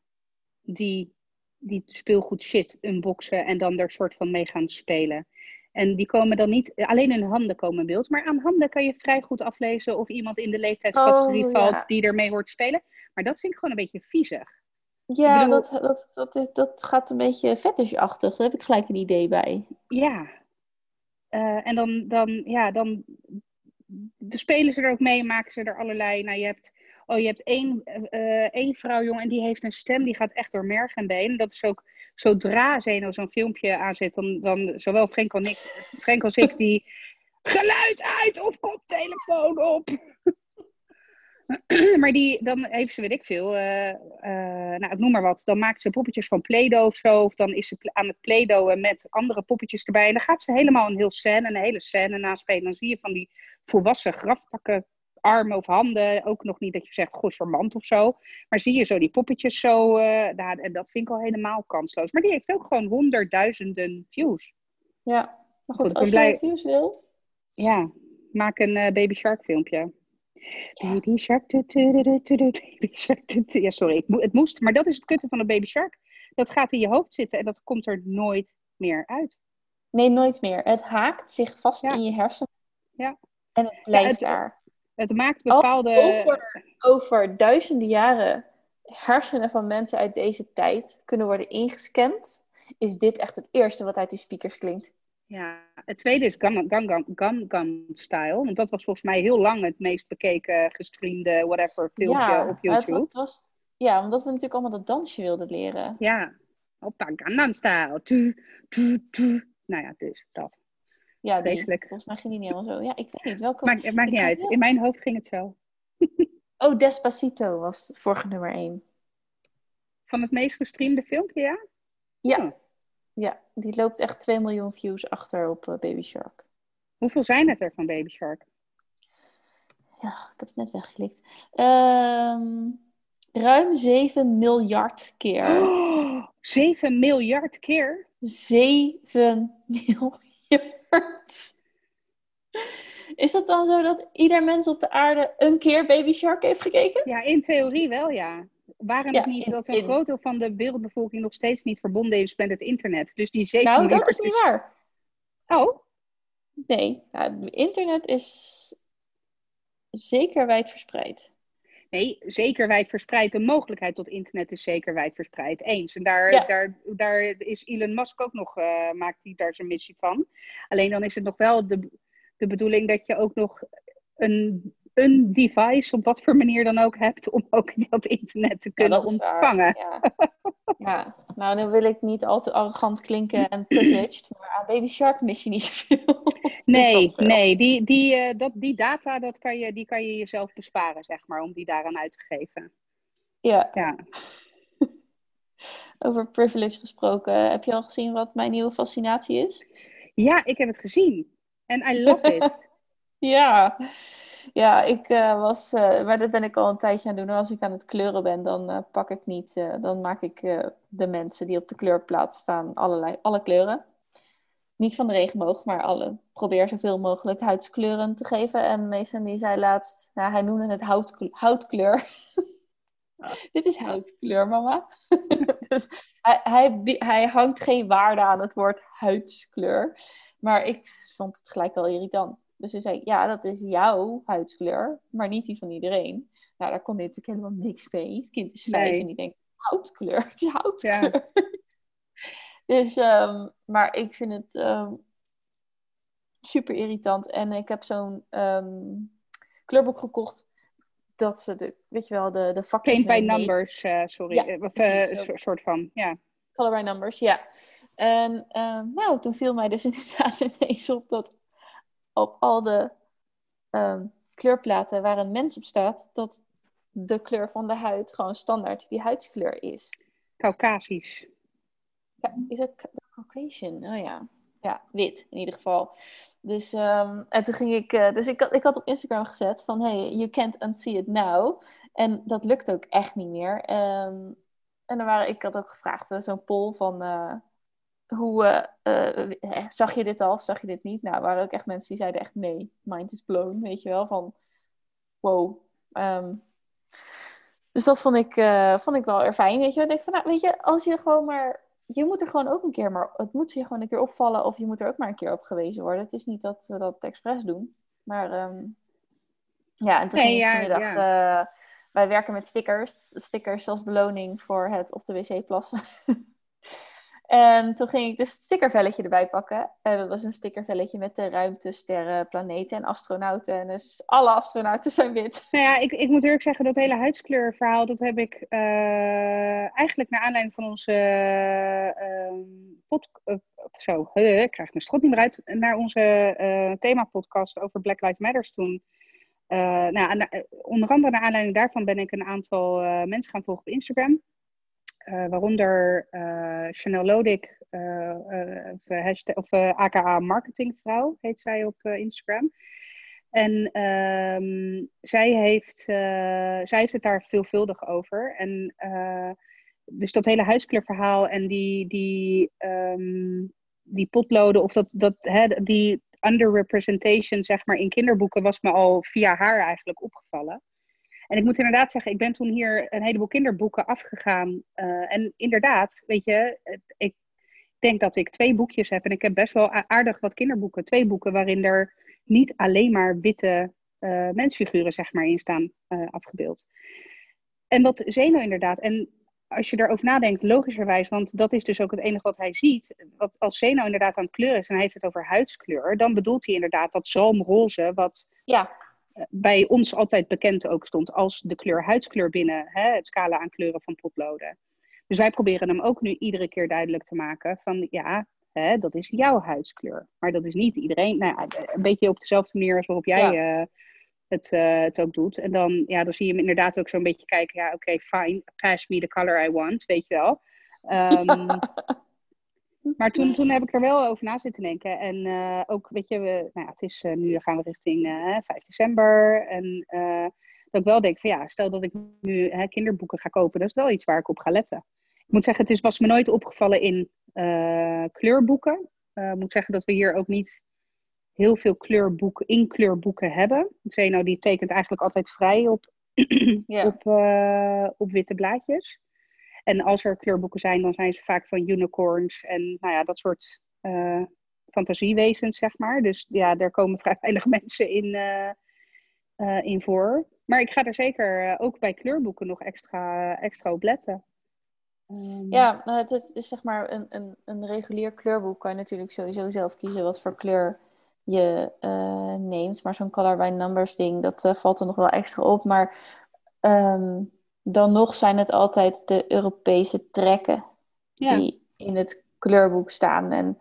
die, die speelgoed shit unboxen en dan er soort van mee gaan spelen. En die komen dan niet, alleen hun handen komen in beeld, maar aan handen kan je vrij goed aflezen of iemand in de leeftijdscategorie Oh, valt ja. die ermee hoort spelen. Maar dat vind ik gewoon een beetje viezig. ja, bedoel- dat, dat, dat, is, dat gaat een beetje fetishachtig. Daar heb ik gelijk een idee bij. Ja. Eh, en dan, dan, ja, dan de spelen ze er ook mee, maken ze er allerlei. Nou, je hebt, oh, je hebt één, eh, één vrouw, jongen, en die heeft een stem, die gaat echt door merg en been. Dat is ook, zodra Zeno zo'n filmpje aanzet, dan, dan zowel Frank als ik, Frank als ik die geluid uit of koptelefoon op. maar die, dan heeft ze, weet ik veel, eh, eh, nou, ik noem maar wat. Dan maakt ze poppetjes van Play-Doh of zo. Of dan is ze aan het Play-Doh met andere poppetjes erbij. En dan gaat ze helemaal een heel scène, een hele scène naspelen. Dan zie je van die volwassen graftakken, armen of handen. Ook nog niet dat je zegt, goh, charmant of zo. Maar zie je zo die poppetjes zo. eh, en dat vind ik al helemaal kansloos. Maar die heeft ook gewoon honderdduizenden views. Ja, maar goed, als je blij- views wil, Ja, maak een eh, Baby Shark filmpje. Baby Shark, Baby Shark. Ja, sorry, ik mo- het moest. Maar dat is het kutte van een Baby Shark. Dat gaat in je hoofd zitten en dat komt er nooit meer uit. nee, nooit meer. Het haakt zich vast Ja. in je hersenen. Ja. En het blijft het- daar. Het maakt bepaalde... over, over duizenden jaren hersenen van mensen uit deze tijd kunnen worden ingescand, is dit echt het eerste wat uit die speakers klinkt. Ja, het tweede is Gangnam Gangnam Style. Want dat was volgens mij heel lang het meest bekeken, gestreamde, whatever, filmpje ja, op maar het, YouTube. het was, ja, omdat we natuurlijk allemaal dat dansje wilden leren. Ja, hoppa, Gangnam Style. Tu, tu, tu. Nou ja, dus dat. Ja, die. Volgens mij ging die niet helemaal zo. Ja, ik weet niet welke. Maakt, het maakt niet uit. heel- In mijn hoofd ging het zo. Oh, Despacito was vorige nummer 1. Van het meest gestreamde filmpje, ja? Ja. Oh. Ja, die loopt echt 2 miljoen views achter op eh, Baby Shark. Hoeveel zijn het er van Baby Shark? Ja, ik heb het net weggeklikt. Ehm, ruim 7 miljard keer. Oh, 7 miljard keer? 7 miljard. Is dat dan zo dat ieder mens op de aarde een keer Baby Shark heeft gekeken? Ja, in theorie wel, ja. Waren Ja, het niet in- dat een in- groot deel van de wereldbevolking nog steeds niet verbonden is met het internet? Dus die 7 Nou, dat is niet waar. Oh, Nee, nou, het internet is zeker wijdverspreid. Nee, zeker wijdverspreid. De mogelijkheid tot internet is zeker wijdverspreid. Eens. En daar, daar, daar is Elon Musk ook nog, uh, maakt hij daar zijn missie van. Alleen dan is het nog wel de, de bedoeling dat je ook nog een, een device, op wat voor manier dan ook, hebt om ook dat internet te kunnen ontvangen. Ja. ja. nou dan wil ik niet al te arrogant klinken en privileged, maar aan Baby Shark mis je niet zoveel. Nee, nee, die, die, uh, dat, die data dat kan je, die kan je jezelf besparen, zeg maar, om die daaraan uit te geven. Ja. ja. Over privilege gesproken, heb je al gezien wat mijn nieuwe fascinatie is? Ja, ik heb het gezien. En I love it. ja. Ja, ik uh, was, uh, maar dat ben ik al een tijdje aan het doen. Als ik aan het kleuren ben, dan uh, pak ik niet, dan maak ik de mensen die op de kleurplaat staan allerlei, alle kleuren niet van de regenboog, maar alle. Probeer zoveel mogelijk huidskleuren te geven. En Mason die zei laatst, nou, hij noemde het houtkleur. Dit is houtkleur, mama. dus hij, hij, hij, hangt geen waarde aan het woord huidskleur. Maar ik vond het gelijk wel irritant. Dus hij zei, ja, dat is jouw huidskleur, maar niet die van iedereen. Nou, daar kon hij natuurlijk helemaal niks mee. Het kind is vijf en die denkt, houtkleur, het is houtkleur. Ja. Dus, um, maar ik vind het um, super irritant. En ik heb zo'n um, kleurboek gekocht. Dat ze de, weet je wel, de, de vakjes... Paint by numbers, uh, sorry. Ja, of, uh, soort van, ja. Color by numbers, ja. En nou, toen viel mij dus inderdaad ineens op dat op al de kleurplaten waar een mens op staat, dat de kleur van de huid gewoon standaard die huidskleur is. Caucasisch. Ja, is het Caucasian? Oh ja. Ja, wit in ieder geval. Dus, um, en toen ging ik, uh, dus ik, ik had op Instagram gezet van, hey, you can't unsee it now. En dat lukt ook echt niet meer. Um, en dan waren, ik had ook gevraagd, uh, zo'n poll van, uh, hoe, zag je dit al of zag je dit niet? Nou, er waren ook echt mensen die zeiden echt nee, mind is blown, weet je wel, van wow. Um, dus dat vond ik, vond ik wel erg fijn, weet je. Ik denk van, nou, weet je, als je gewoon maar je moet er gewoon ook een keer, maar het moet je gewoon een keer opvallen of je moet er ook maar een keer op gewezen worden. Het is niet dat we dat expres doen. Maar um, ja, en toen nee, vanmiddag, ja. Wij werken met stickers. Stickers als beloning voor het op de wc plassen. En toen ging ik dus het stickervelletje erbij pakken. En dat was een stickervelletje met de ruimte, sterren, planeten en astronauten. En dus alle astronauten zijn wit. Nou ja, ik, ik moet eerlijk zeggen, dat hele huidskleurverhaal, dat heb ik uh, eigenlijk naar aanleiding van onze uh, zo, ik krijg mijn strot niet meer uit, naar onze themapodcast over Black Lives Matter toen. nou, onder andere naar aanleiding daarvan ben ik een aantal mensen gaan volgen op Instagram. Uh, waaronder uh, Chanel Lodik, uh, hashtag, of aka marketingvrouw heet zij op Instagram. En um, zij, heeft, zij heeft het daar veelvuldig over. En dus dat hele huiskleurverhaal en die, die, um, die potloden of dat, dat, hè, die underrepresentation zeg maar in kinderboeken was me al via haar eigenlijk opgevallen. En ik moet inderdaad zeggen, ik ben toen hier een heleboel kinderboeken afgegaan. Uh, en inderdaad, weet je, ik denk dat ik twee boekjes heb. En ik heb best wel aardig wat kinderboeken. Twee boeken waarin er niet alleen maar witte uh, mensfiguren zeg maar, in staan uh, afgebeeld. En wat Zeno inderdaad. En als je erover nadenkt, logischerwijs, want dat is dus ook het enige wat hij ziet. Wat, als Zeno inderdaad aan het kleuren is en hij heeft het over huidskleur, dan bedoelt hij inderdaad dat zalmroze, wat ja bij ons altijd bekend ook stond als de kleur huidskleur binnen hè, het scala aan kleuren van potloden. Dus wij proberen hem ook nu iedere keer duidelijk te maken van ja, hè, dat is jouw huidskleur. Maar dat is niet iedereen. Nou een beetje op dezelfde manier als waarop jij uh, het, uh, het ook doet. En dan, ja, dan zie je hem inderdaad ook zo'n beetje kijken, ja oké, okay, fine, pass me the color I want, weet je wel. Um, Maar toen, toen heb ik er wel over na zitten denken. En uh, ook, weet je, we, nou ja, het is, uh, nu gaan we richting uh, 5 december. En dat ik wel denk van ja, stel dat ik nu hè, kinderboeken ga kopen, dat is wel iets waar ik op ga letten. Ik moet zeggen, het is, was me nooit opgevallen in kleurboeken. Ik moet zeggen dat we hier ook niet heel veel kleurboeken, in kleurboeken hebben. Zeno die tekent eigenlijk altijd vrij op, ja. op, op witte blaadjes. En als er kleurboeken zijn, dan zijn ze vaak van unicorns en nou ja, dat soort uh, fantasiewezens, zeg maar. Dus ja, daar komen vrij weinig mensen in, uh, in voor. Maar ik ga er zeker ook bij kleurboeken nog extra, extra op letten. Ehm, ja, nou, het is, zeg maar een, een, een regulier kleurboek. Kan je natuurlijk sowieso zelf kiezen wat voor kleur je neemt. Maar zo'n color by numbers ding, dat valt er nog wel extra op. Maar um, dan nog zijn het altijd de Europese trekken die in het kleurboek staan. En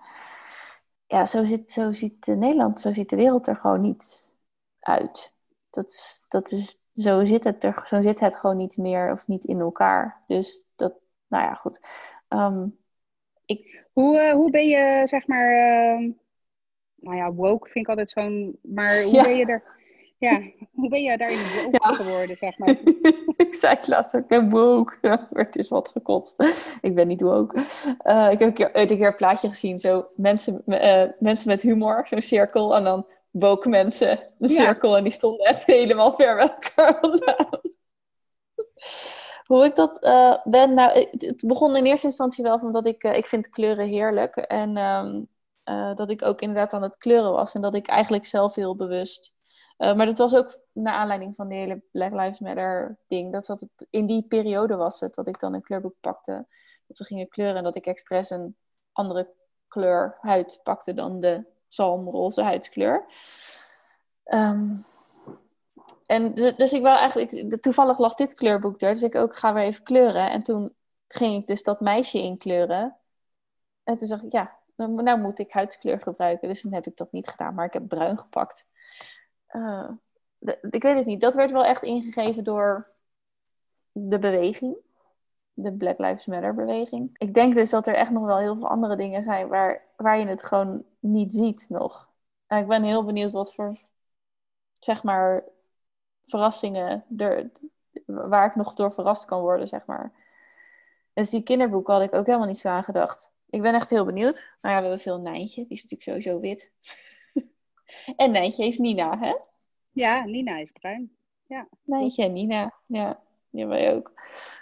ja, zo, zit, zo ziet Nederland, zo ziet de wereld er gewoon niet uit. Dat, dat is, zo, zit het er, zo zit het gewoon niet meer of niet in elkaar. Dus dat, nou ja, goed. Um, ik... hoe, uh, hoe ben je, zeg maar, uh, nou ja, woke vind ik altijd zo'n, maar hoe ben je er, ja, hoe ben je daarin woke ja. geworden, zeg maar? ik zei het laatst ook, ik ben woke. Ja, werd dus wat gekotst. ik ben niet woke. Uh, ik heb een keer, een keer een plaatje gezien, zo mensen, uh, mensen met humor, zo'n cirkel, en dan woke mensen, de cirkel, en die stonden even helemaal ver bij elkaar vandaan. Hoe ik dat uh, ben, nou, het begon in eerste instantie wel van dat ik, ik vind kleuren heerlijk. En um, uh, dat ik ook inderdaad aan het kleuren was. En dat ik eigenlijk zelf heel bewust. Maar dat was ook naar aanleiding van de hele Black Lives Matter ding. Dat zat het, in die periode was het dat ik dan een kleurboek pakte. Dat we gingen kleuren en dat ik expres een andere kleur huid pakte dan de zalmroze huidskleur. Um, en dus ik wou eigenlijk, toevallig lag dit kleurboek er, dus ik ook ga weer even kleuren. En toen ging ik dus dat meisje inkleuren. En toen dacht ik, ja, nou moet ik huidskleur gebruiken. Dus toen heb ik dat niet gedaan, maar ik heb bruin gepakt. Uh, ik weet het niet, dat werd wel echt ingegeven door de beweging. De Black Lives Matter beweging. Ik denk dus dat er echt nog wel heel veel andere dingen zijn waar, waar je het gewoon niet ziet nog. En ik ben heel benieuwd wat voor, zeg maar, verrassingen er, waar ik nog door verrast kan worden, zeg maar. Dus die kinderboeken had ik ook helemaal niet zo aan gedacht. Ik ben echt heel benieuwd. Nou ja, we hebben veel Nijntje. Die is natuurlijk sowieso wit. En Nijntje heeft Nina, hè? Ja, Nina is bruin. Ja. Nijntje en Nina. Ja, hebben wij ook.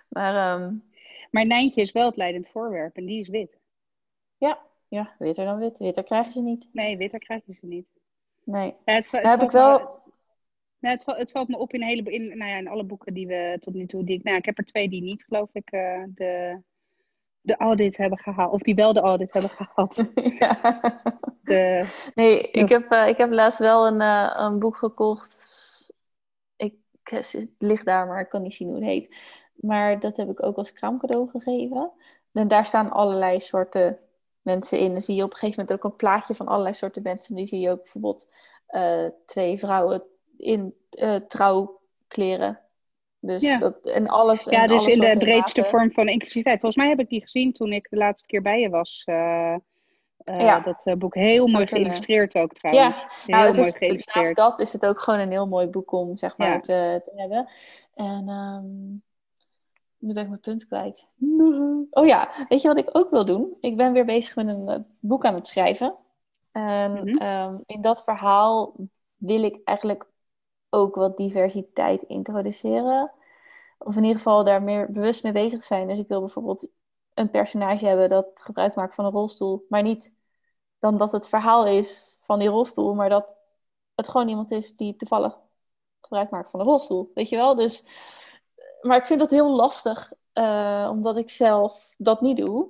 Maar, um... maar Nijntje is wel het leidend voorwerp en die is wit. Ja, ja, witter dan wit. Witter krijgen ze niet. Nee, witter krijgen ze niet. Nee. Ja, het, het, heb ik wel... Nou, het, het, valt me op in, hele, in, nou ja, in alle boeken die we tot nu toe. Die ik, nou, ik heb er twee die niet, geloof ik, uh, de, de audit hebben gehaald. Of die wel de audit hebben gehaald. ja. De, nee, ik, heb, uh, ik heb laatst wel een, uh, een boek gekocht. Ik, het ligt daar, maar ik kan niet zien hoe het heet. Maar dat heb ik ook als kraamcadeau gegeven. En daar staan allerlei soorten mensen in. Dan zie je op een gegeven moment ook een plaatje van allerlei soorten mensen. Nu zie je ook bijvoorbeeld twee vrouwen in trouwkleren. Dus ja. dat, en alles. Ja, dus in de breedste vorm van inclusiviteit. Volgens mij heb ik die gezien toen ik de laatste keer bij je was. Uh, uh, ja. Dat boek heel mooi geïllustreerd ook trouwens. Ja, heel nou, mooi is, geïllustreerd. dat is het ook gewoon een heel mooi boek om zeg maar ja. te, te, hebben. En um, nu ben ik mijn punt kwijt. Oh ja, weet je wat ik ook wil doen? Ik ben weer bezig met een boek aan het schrijven. En mm -hmm. um, in dat verhaal wil ik eigenlijk ook wat diversiteit introduceren. Of in ieder geval daar meer bewust mee bezig zijn. Dus ik wil bijvoorbeeld een personage hebben dat gebruik maakt van een rolstoel. Maar niet dan dat het verhaal is van die rolstoel, maar dat het gewoon iemand is die toevallig gebruik maakt van een rolstoel. Weet je wel? Dus, maar ik vind dat heel lastig, uh, omdat ik zelf dat niet doe.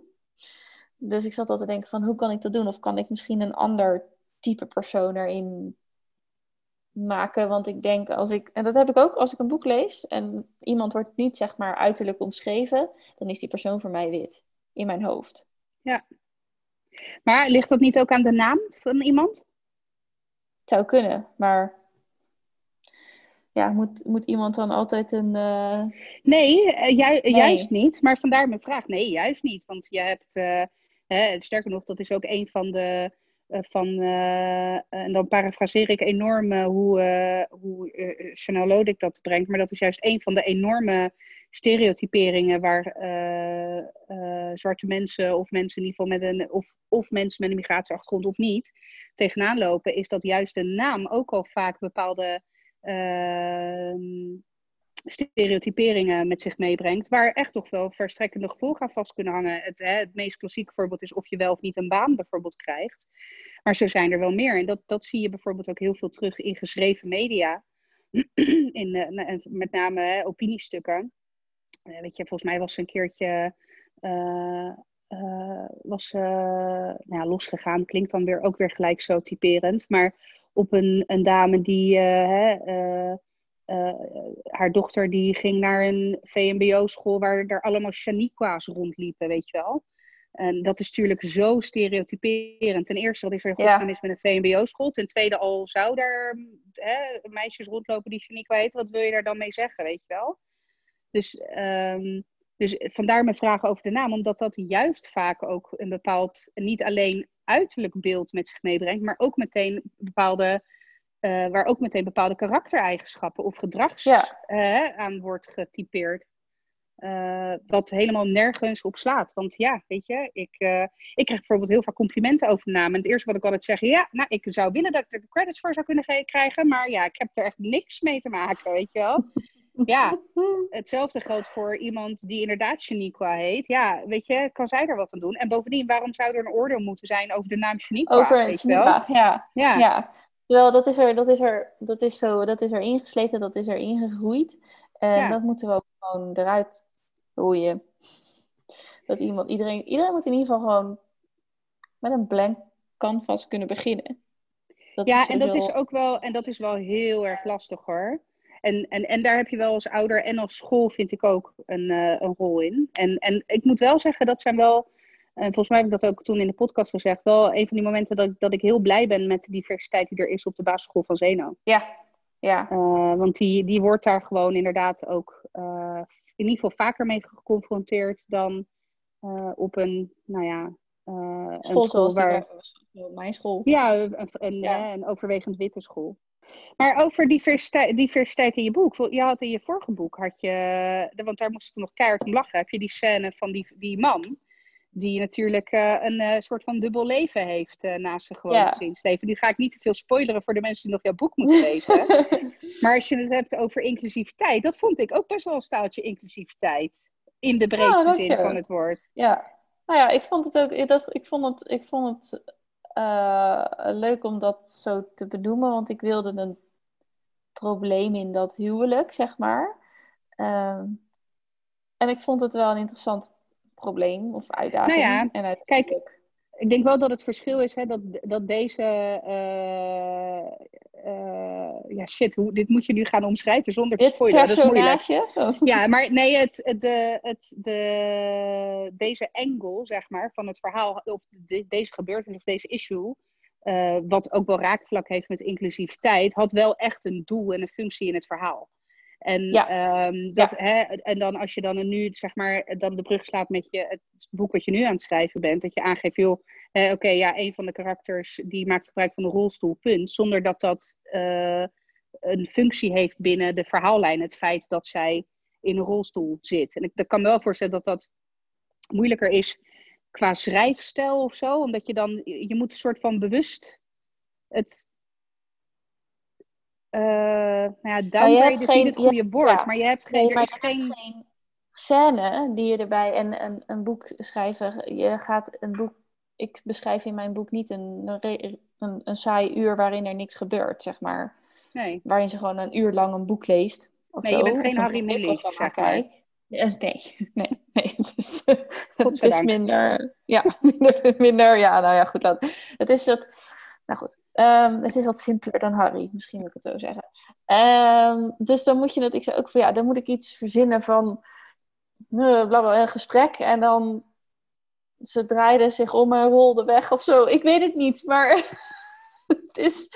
Dus ik zat altijd te denken van hoe kan ik dat doen? Of kan ik misschien een ander type persoon erin maken. Want ik denk, als ik, en dat heb ik ook als ik een boek lees en iemand wordt niet zeg maar uiterlijk omschreven, dan is die persoon voor mij wit in mijn hoofd. Ja. Maar ligt dat niet ook aan de naam van iemand? Het zou kunnen, maar ja, moet, moet iemand dan altijd een. Uh... Nee, uh, ju nee, juist niet. Maar vandaar mijn vraag. Nee, juist niet. Want je hebt, uh, hè, sterker nog, dat is ook een van de eh, van, eh, en dan parafraseer ik enorm uh, hoe, hoe Chanel Lodik dat brengt, maar dat is juist een van de enorme stereotyperingen waar zwarte mensen of mensen in ieder geval met een, of, of mensen met een migratieachtergrond of niet, tegenaan lopen, is dat juist de naam ook al vaak bepaalde ehm, stereotyperingen met zich meebrengt, waar echt toch wel verstrekkende gevolgen aan vast kunnen hangen. Het, hè, het meest klassieke voorbeeld is of je wel of niet een baan bijvoorbeeld krijgt. Maar zo zijn er wel meer. En dat, dat zie je bijvoorbeeld ook heel veel terug in geschreven media. in, uh, met name hè, opiniestukken. Uh, weet je, volgens mij was ze een keertje uh, was, nou ja, losgegaan. Klinkt dan weer ook weer gelijk zo typerend. Maar op een, een dame die hè, haar dochter die ging naar een VMBO-school waar er allemaal Shaniqua's rondliepen, weet je wel. En dat is natuurlijk zo stereotyperend. Ten eerste, wat is er godsnaam ja. is met een VMBO-school? Ten tweede, al zou daar hè, meisjes rondlopen die Shaniqua heet, wat wil je daar dan mee zeggen, weet je wel? Dus, um, dus vandaar mijn vraag over de naam, omdat dat juist vaak ook een bepaald, niet alleen uiterlijk beeld met zich meebrengt, maar ook meteen bepaalde, uh, waar ook meteen bepaalde karaktereigenschappen of gedrags ja. uh, aan wordt getypeerd. Uh, wat helemaal nergens op slaat. Want ja, weet je, ik, ik krijg bijvoorbeeld heel vaak complimenten over de naam. En het eerste wat ik altijd zeg, ja, nou, ik zou willen dat ik er de credits voor zou kunnen krijgen. Maar ja, ik heb er echt niks mee te maken, weet je wel. Ja, hetzelfde geldt voor iemand die inderdaad Shaniqua heet. Ja, weet je, kan zij er wat aan doen? En bovendien, waarom zou er een oordeel moeten zijn over de naam Shaniqua? Over Shaniqua, ja. ja. ja. Terwijl dat is er, dat is er, dat is zo, dat is er ingesleten, dat is er ingegroeid. En ja. dat moeten we ook gewoon eruit roeien. Dat iemand, iedereen, iedereen moet in ieder geval gewoon met een blank canvas kunnen beginnen. Dat ja, en dat is ook wel, en dat is wel heel erg lastig hoor. En, en, en daar heb je wel als ouder en als school, vind ik ook, een, uh, een rol in. En, en ik moet wel zeggen, dat zijn wel, en volgens mij heb ik dat ook toen in de podcast gezegd, wel een van die momenten dat, dat ik heel blij ben met de diversiteit die er is op de basisschool van Zeno. Ja, ja. Uh, want die, die wordt daar gewoon inderdaad ook uh, in ieder geval vaker mee geconfronteerd dan uh, op een, nou ja, uh, school, een school waar... mijn school. Ja, een, een, ja. een, overwegend witte school. Maar over diversiteit, diversiteit in je boek. Je had in je vorige boek, had je, want daar moest ik nog keihard om lachen, heb je die scène van die, die man die natuurlijk uh, een uh, soort van dubbel leven heeft uh, naast zijn gewone ja. gezin. Steven, nu ga ik niet te veel spoileren voor de mensen die nog jouw boek moeten lezen. maar als je het hebt over inclusiviteit, dat vond ik ook best wel een staaltje inclusiviteit. In de breedste ja, zin van het woord. Ja, nou ja, ik vond het ook, ik, ik vond het, ik vond het leuk om dat zo te benoemen, want ik wilde een probleem in dat huwelijk, zeg maar. Ehm, en ik vond het wel een interessant probleem of uitdaging. Nou ja, en uiteindelijk... kijk, ik denk wel dat het verschil is hè, dat, dat deze. Uh, uh, ja, shit, hoe, dit moet je nu gaan omschrijven zonder te spoilen. Dat is moeilijk. Ja, maar nee, het, het, de, het, de, deze angle, zeg maar, van het verhaal, of de, deze gebeurtenis of deze issue. Uh, wat ook wel raakvlak heeft met inclusiviteit, had wel echt een doel en een functie in het verhaal. En, ja. um, dat, ja. hè, en dan als je dan nu, zeg maar, dan de brug slaat met je, het boek wat je nu aan het schrijven bent, dat je aangeeft, joh, oké, okay, ja, een van de karakters die maakt gebruik van de rolstoel, punt. Zonder dat dat uh, een functie heeft binnen de verhaallijn, het feit dat zij in een rolstoel zit. En ik, ik kan me wel voorstellen dat dat moeilijker is qua schrijfstijl of zo, omdat je dan, je moet een soort van bewust het uh, nou ja, downgrade is niet het goede je, woord, ja, maar je hebt geen, nee, er geen... geen... scène die je erbij en een, een boek schrijven. Je gaat een boek. Ik beschrijf in mijn boek niet een, een, een saai uur waarin er niks gebeurt, zeg maar. Nee. Waarin ze gewoon een uur lang een boek leest. Of nee, zo, je bent geen Harry Mulisch, zeg maar. Nee, nee, nee. Het is, het is minder. Ja, minder, minder. Ja, nou ja, goed. Laat. Het is dat. Nou goed. Um, het is wat simpeler dan Harry, misschien moet ik het zo zeggen. Um, dus dan moet je het, ik zei ook van ja, dan moet ik iets verzinnen van uh, een gesprek en dan ze draaiden zich om en rolden weg of zo. Ik weet het niet, maar het is,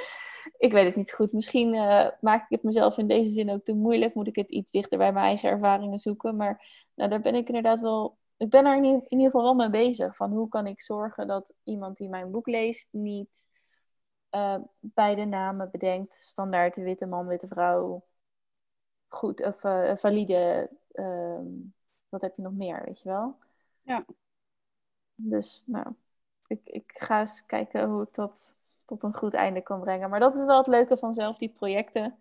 ik weet het niet goed. Misschien uh, maak ik het mezelf in deze zin ook te moeilijk. Moet ik het iets dichter bij mijn eigen ervaringen zoeken. Maar nou, daar ben ik inderdaad wel. Ik ben er in ieder geval wel mee bezig. Van hoe kan ik zorgen dat iemand die mijn boek leest niet uh, beide namen bedenkt. Standaard witte man, witte vrouw. Goed, of uh, valide. Uh, wat heb je nog meer, weet je wel? Ja. Dus, nou, ik, ik ga eens kijken hoe ik dat tot een goed einde kan brengen. Maar dat is wel het leuke van zelf die projecten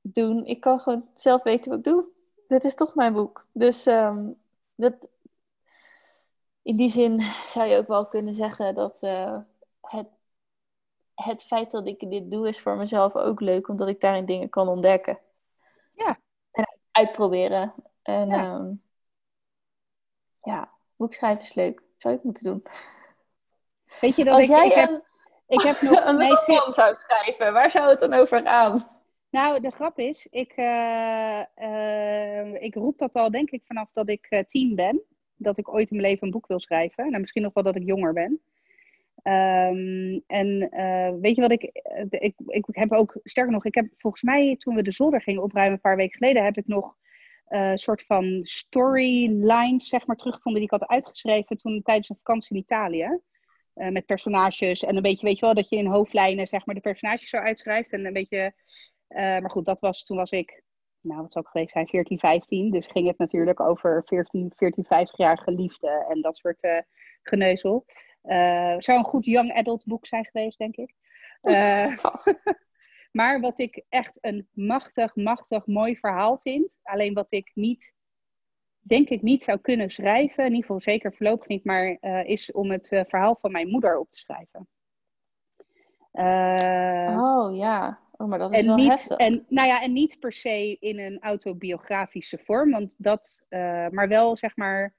doen. Ik kan gewoon zelf weten wat ik doe. Dit is toch mijn boek. Dus um, dat, in die zin zou je ook wel kunnen zeggen dat uh, het feit dat ik dit doe is voor mezelf ook leuk, omdat ik daarin dingen kan ontdekken. Ja. En uitproberen. En ja, um, ja boekschrijven is leuk. Zou ik moeten doen. Weet je dat ik, ik, heb, ik heb nog een roman zou schrijven, waar zou het dan over gaan? Nou, de grap is, ik, uh, uh, ik roep dat al denk ik vanaf dat ik uh, tien ben. Dat ik ooit in mijn leven een boek wil schrijven. Nou, misschien nog wel dat ik jonger ben. Um, en weet je wat ik, ik... Ik heb ook, sterker nog, ik heb volgens mij toen we de zolder gingen opruimen een paar weken geleden... heb ik nog een soort van storylines, zeg maar, teruggevonden die ik had uitgeschreven toen tijdens een vakantie in Italië. Met personages en een beetje, weet je wel, dat je in hoofdlijnen zeg maar de personages zo uitschrijft. En een beetje, maar goed, dat was, toen was ik, nou wat zou ik geweest zijn, 14, 15. Dus ging het natuurlijk over 14, 14 50-jarige liefde en dat soort geneuzel. Zou een goed young adult boek zijn geweest, denk ik. maar wat ik echt een machtig, machtig mooi verhaal vind. Alleen wat ik niet denk ik niet zou kunnen schrijven, in ieder geval zeker voorlopig niet, maar uh, is om het uh, verhaal van mijn moeder op te schrijven. Uh, oh ja, oh, maar dat is en wel niet, heftig. En, nou ja, en niet per se in een autobiografische vorm, want dat, maar wel zeg maar,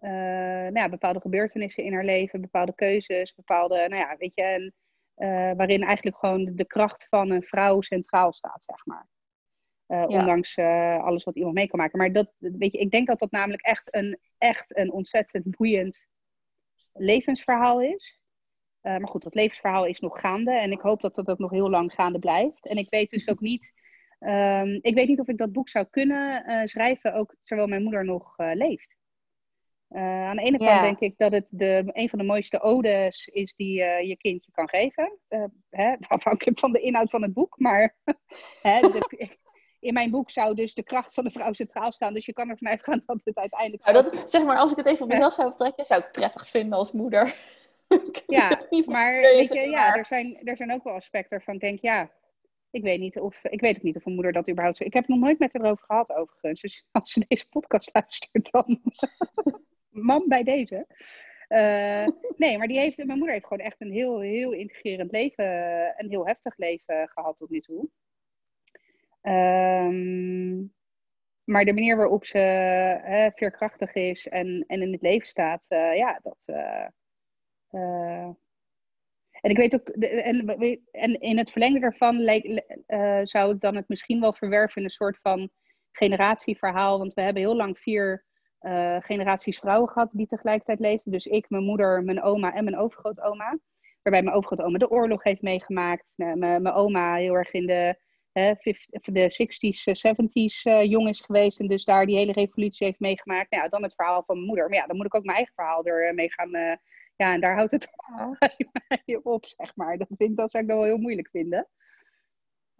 nou ja, bepaalde gebeurtenissen in haar leven, bepaalde keuzes, bepaalde, nou ja, weet je, en, waarin eigenlijk gewoon de kracht van een vrouw centraal staat, zeg maar. Uh, Ondanks alles wat iemand mee kan maken. Maar dat, weet je, ik denk dat dat namelijk echt een, echt een ontzettend boeiend levensverhaal is. Maar goed, dat levensverhaal is nog gaande. En ik hoop dat dat ook nog heel lang gaande blijft. En ik weet dus ook niet. Um, ik weet niet of ik dat boek zou kunnen schrijven, ook terwijl mijn moeder nog leeft. Aan de ene kant ja. denk ik dat het de, een van de mooiste odes is die je kindje kan geven. Hè, afhankelijk van de inhoud van het boek. Maar hè, de, in mijn boek zou dus de kracht van de vrouw centraal staan. Dus je kan ervan uitgaan dat het uiteindelijk. Nou, dat, zeg maar, als ik het even op mezelf zou betrekken, zou ik het prettig vinden als moeder. ja, maar weet je, ja, er zijn, er zijn ook wel aspecten waarvan ik denk, ja, ik weet niet of ik weet ook niet of een moeder dat überhaupt. Ik heb het nog nooit met haar erover gehad, overigens. Dus als ze deze podcast luistert, dan. Man bij deze. Uh, nee, maar die heeft, mijn moeder heeft gewoon echt een heel, heel integrerend leven, een heel heftig leven gehad tot nu toe. Um, maar de manier waarop ze hè, veerkrachtig is en, en in het leven staat, uh, ja, dat. Uh, uh, en ik weet ook, en, en in het verlengde daarvan zou ik dan het misschien wel verwerven in een soort van generatieverhaal. Want we hebben heel lang vier generaties vrouwen gehad die tegelijkertijd leefden. Dus ik, mijn moeder, mijn oma en mijn overgrootoma. Waarbij mijn overgrootoma de oorlog heeft meegemaakt. Mijn, mijn oma heel erg in de de 60s, 70s uh, jong is geweest en dus daar die hele revolutie heeft meegemaakt. Nou, ja, dan het verhaal van mijn moeder. Maar ja, dan moet ik ook mijn eigen verhaal er mee gaan. Uh, ja, en daar houdt het op, zeg maar. Dat, vind, dat zou ik dan wel heel moeilijk vinden.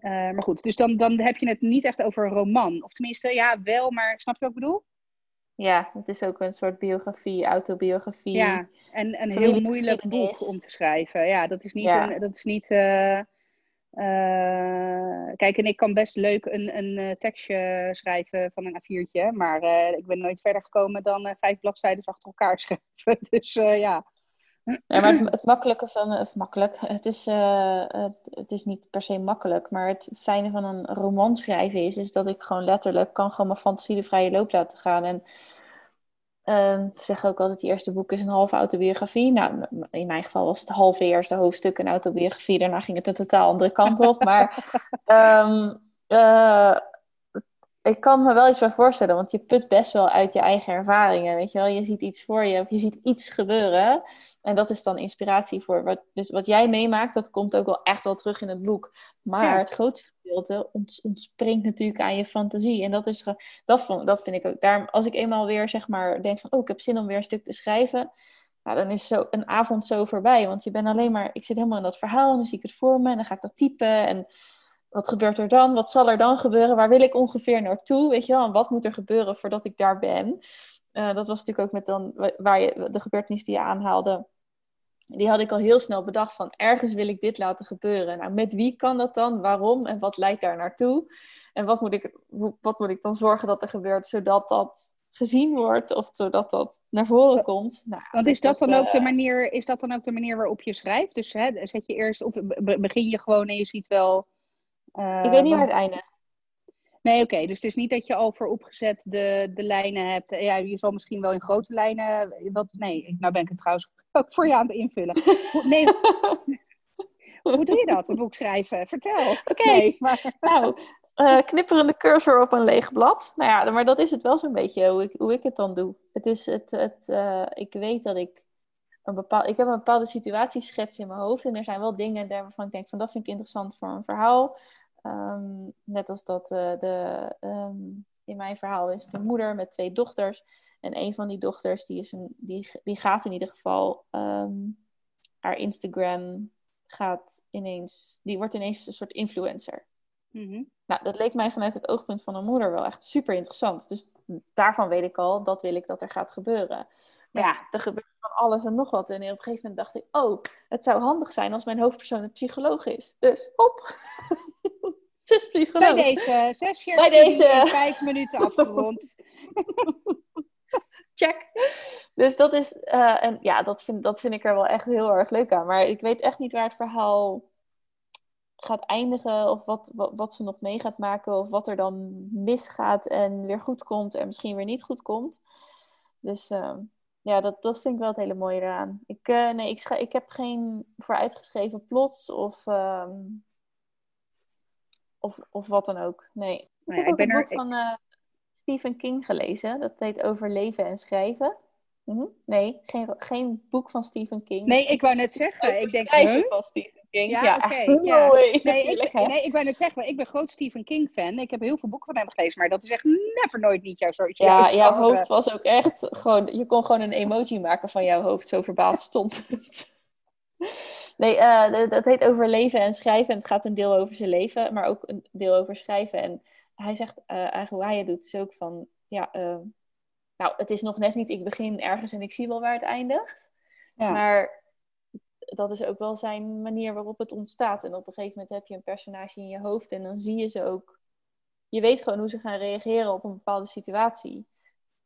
Maar goed, dus dan, dan heb je het niet echt over een roman. Of tenminste, ja, wel, maar snap je wat ik bedoel? Ja, het is ook een soort biografie, autobiografie. Ja, en een heel moeilijk boek om te schrijven. Ja, dat is niet. Ja. Een, dat is niet uh, uh, kijk, en ik kan best leuk een, een uh, tekstje schrijven van een A4'tje, maar uh, ik ben nooit verder gekomen dan vijf bladzijden achter elkaar schrijven. Dus ja. Ja, maar het, het makkelijke van, of makkelijk, het is, het, het, is niet per se makkelijk, maar het fijne van een roman schrijven is, is dat ik gewoon letterlijk kan gewoon mijn fantasie de vrije loop laten gaan. En Um, zeg ook altijd, het eerste boek is een halve autobiografie. Nou, in mijn geval was het halve eerste hoofdstuk een autobiografie. Daarna ging het een totaal andere kant op. Maar um, uh, ik kan me wel iets bij voorstellen, want je put best wel uit je eigen ervaringen. Weet je wel, je ziet iets voor je, of je ziet iets gebeuren. En dat is dan inspiratie voor. Wat, dus wat jij meemaakt, dat komt ook wel echt wel terug in het boek. Maar het grootste gedeelte ontspringt natuurlijk aan je fantasie. En dat, is, dat, vond, dat vind ik ook. Daarom, als ik eenmaal weer zeg maar denk van, oh, ik heb zin om weer een stuk te schrijven. Nou, dan is zo een avond zo voorbij. Want je bent alleen maar, ik zit helemaal in dat verhaal en dan zie ik het voor me en dan ga ik dat typen. En wat gebeurt er dan? Wat zal er dan gebeuren? Waar wil ik ongeveer naartoe? Weet je wel? En wat moet er gebeuren voordat ik daar ben? Uh, dat was natuurlijk ook met dan, waar je, de gebeurtenis die je aanhaalde. Die had ik al heel snel bedacht van ergens wil ik dit laten gebeuren. Nou, met wie kan dat dan? Waarom? En wat leidt daar naartoe? En wat moet ik, wat moet ik dan zorgen dat er gebeurt zodat dat gezien wordt of zodat dat naar voren komt. Nou, Want is dat, dan ook de manier, is dat dan ook de manier waarop je schrijft? Dus hè, zet je eerst of begin je gewoon en je ziet wel. Ik weet niet waar het eindigt. Nee, oké. Dus het is niet dat je al vooropgezet de, de lijnen hebt. Ja, je zal misschien wel in grote lijnen. Wat, nee, nou ben ik het trouwens ook voor je aan het invullen. Nee. Hoe doe je dat, een boek schrijven? Vertel. Oké, nee, maar... nou, uh, knipperende cursor op een leeg blad. Nou ja, maar dat is het wel zo'n beetje hoe ik, hoe ik het dan doe. Het is het, het uh, ik weet dat ik een bepaal, ik heb een bepaalde situatieschets in mijn hoofd en er zijn wel dingen waarvan ik denk van dat vind ik interessant voor een verhaal. Um, net als dat uh, de, um, in mijn verhaal is de moeder met twee dochters. En een van die dochters die, is een, die, die gaat in ieder geval um, haar Instagram gaat ineens, die wordt ineens een soort influencer. Mm -hmm. Nou, dat leek mij vanuit het oogpunt van een moeder wel echt super interessant. Dus daarvan weet ik al, dat wil ik dat er gaat gebeuren. Maar ja, er gebeurt van alles en nog wat. En op een gegeven moment dacht ik, oh, het zou handig zijn als mijn hoofdpersoon een psycholoog is. Dus op. Zes psycholoog. Bij deze, zes jaar Bij deze. vijf minuten afgerond. Check. Dus dat is, uh, en ja, dat vind, dat vind ik er wel echt heel erg leuk aan. Maar ik weet echt niet waar het verhaal gaat eindigen. Of wat, wat, wat ze nog mee gaat maken. Of wat er dan misgaat en weer goed komt en misschien weer niet goed komt. Dus uh, ja, dat, dat vind ik wel het hele mooie eraan. Ik, uh, nee, ik, ik heb geen vooruitgeschreven plots of, um, of, of wat dan ook. Nee. Ik heb ook ben een boek er... van uh, Stephen King gelezen. Dat heet Overleven en Schrijven. Mm -hmm. Nee, geen, geen boek van Stephen King. Nee, ik wou net zeggen. ik denk, schrijven huh? van Stephen King. Ja, ja okay, mooi. Nee, ik, nee, ik wou net zeggen, ik ben groot Stephen King fan. Ik heb heel veel boeken van hem gelezen, maar dat is echt never nooit niet jouw soort. Ja, jouw hoofd was ook echt gewoon, je kon gewoon een emoji maken van jouw hoofd, zo verbaasd stond het. Nee, uh, dat heet overleven en schrijven. En het gaat een deel over zijn leven, maar ook een deel over schrijven. En hij zegt uh, eigenlijk hoe hij het doet, is ook van, ja, uh, nou, het is nog net niet, ik begin ergens en ik zie wel waar het eindigt. Ja. Maar dat is ook wel zijn manier waarop het ontstaat. En op een gegeven moment heb je een personage in je hoofd en dan zie je ze ook. Je weet gewoon hoe ze gaan reageren op een bepaalde situatie.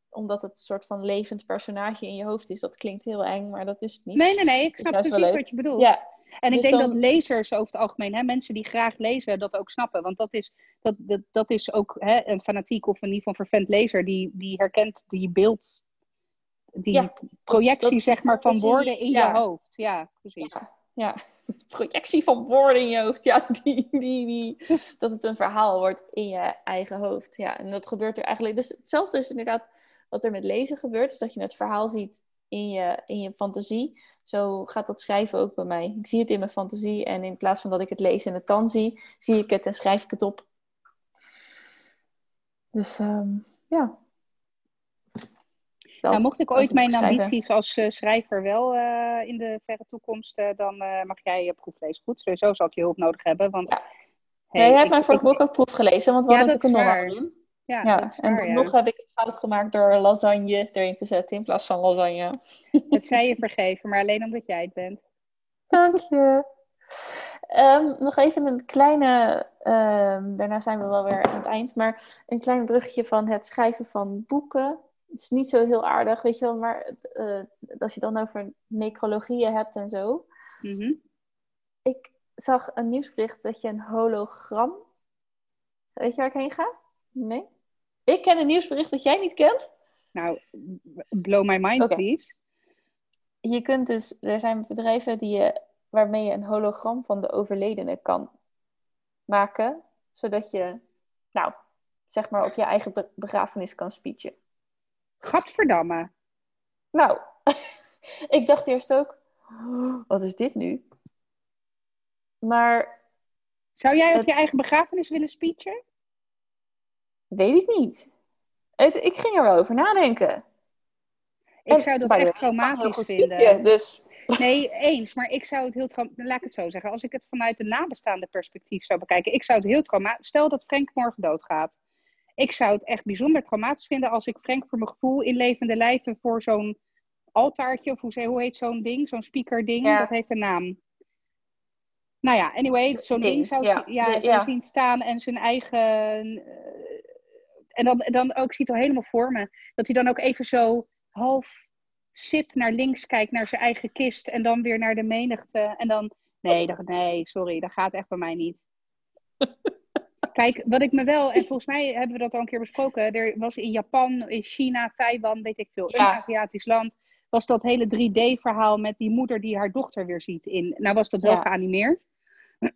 Omdat het een soort van levend personage in je hoofd is. Dat klinkt heel eng, maar dat is het niet. Nee, nee, nee. Ik snap precies wat je bedoelt. Ja. En ik dus denk dat lezers over het algemeen, hè, mensen die graag lezen, dat ook snappen. Want dat is, dat, dat, dat is ook hè, een fanatiek of een niet van vervent lezer die, die herkent die beeld die ja, projectie dat, zeg maar van woorden in ja. je hoofd. Ja, precies. Ja, ja, projectie van woorden in je hoofd. Ja, die, die, die, dat het een verhaal wordt in je eigen hoofd. Ja, en dat gebeurt er eigenlijk. Dus hetzelfde is inderdaad wat er met lezen gebeurt. Is dat je het verhaal ziet in je, in je fantasie. Zo gaat dat schrijven ook bij mij. Ik zie het in mijn fantasie en in plaats van dat ik het lees en het dan zie, zie ik het en schrijf ik het op. Dus um, ja, nou, mocht ik ooit mijn ambities als uh, schrijver wel uh, in de verre toekomst, uh, dan mag jij je proeflezen. Goed, sowieso zal ik je hulp nodig hebben. Want, ja. hey, jij hebt mijn vorige boek ook proef gelezen, want we ja, hadden natuurlijk een ja, ja. En nog heb ik een fout gemaakt door lasagne erin te zetten in plaats van lasagne. Het zij je vergeven, maar alleen omdat jij het bent. Dank je. Um, nog even een kleine, um, daarna zijn we wel weer aan het eind, maar een klein bruggetje van het schrijven van boeken het is niet zo heel aardig, weet je wel, maar uh, als je dan over necrologieën hebt en zo. Mm -hmm. Ik zag een nieuwsbericht dat je een hologram. Weet je waar ik heen ga? Nee? Ik ken een nieuwsbericht dat jij niet kent. Nou, blow my mind, okay. please. Je kunt dus, er zijn bedrijven die je, waarmee je een hologram van de overledene kan maken, zodat je, nou, zeg maar op je eigen begrafenis kan speechen. Gadverdamme. Nou, ik dacht eerst ook, wat is dit nu? Maar... Zou jij op je eigen begrafenis willen speechen? Weet ik niet. Het, ik ging er wel over nadenken. Ik en, zou dat echt traumatisch vinden. dus... Nee, eens. Maar ik zou het heel traumatisch... Laat ik het zo zeggen. Als ik het vanuit een nabestaande perspectief zou bekijken. Ik zou het heel traumatisch... Stel dat Frank morgen doodgaat. Ik zou het echt bijzonder traumatisch vinden als ik Frank voor mijn gevoel in levende lijven voor zo'n altaartje, of hoe, hoe heet zo'n ding, zo'n speaker ding, ja. dat heeft een naam. Nou ja, anyway, zo'n ding, zou, ja. Ja, zou zien staan en zijn eigen, en dan, dan ook, ik zie het al helemaal voor me, dat hij dan ook even zo half sip naar links kijkt, naar zijn eigen kist en dan weer naar de menigte. En dan, nee, dat, nee, sorry, dat gaat echt bij mij niet. Kijk, wat ik me wel, en volgens mij hebben we dat al een keer besproken, er was in Japan, in China, Taiwan, weet ik veel, een Aziatisch land, was dat hele 3D-verhaal met die moeder die haar dochter weer ziet in. Nou was dat wel geanimeerd.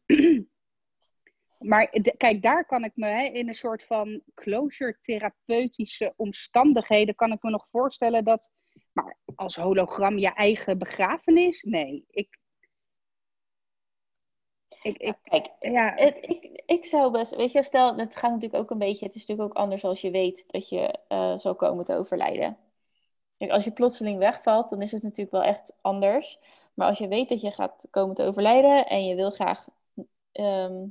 maar kijk, daar kan ik me hè, in een soort van closure-therapeutische omstandigheden, kan ik me nog voorstellen dat, maar als hologram je eigen begrafenis? Nee, ik, ik, ik, kijk, ja. ik, ik zou best, weet je, stel, het gaat natuurlijk ook een beetje, het is natuurlijk ook anders als je weet dat je uh, zou komen te overlijden. Kijk, als je plotseling wegvalt, dan is het natuurlijk wel echt anders. Maar als je weet dat je gaat komen te overlijden en je wil graag ehm,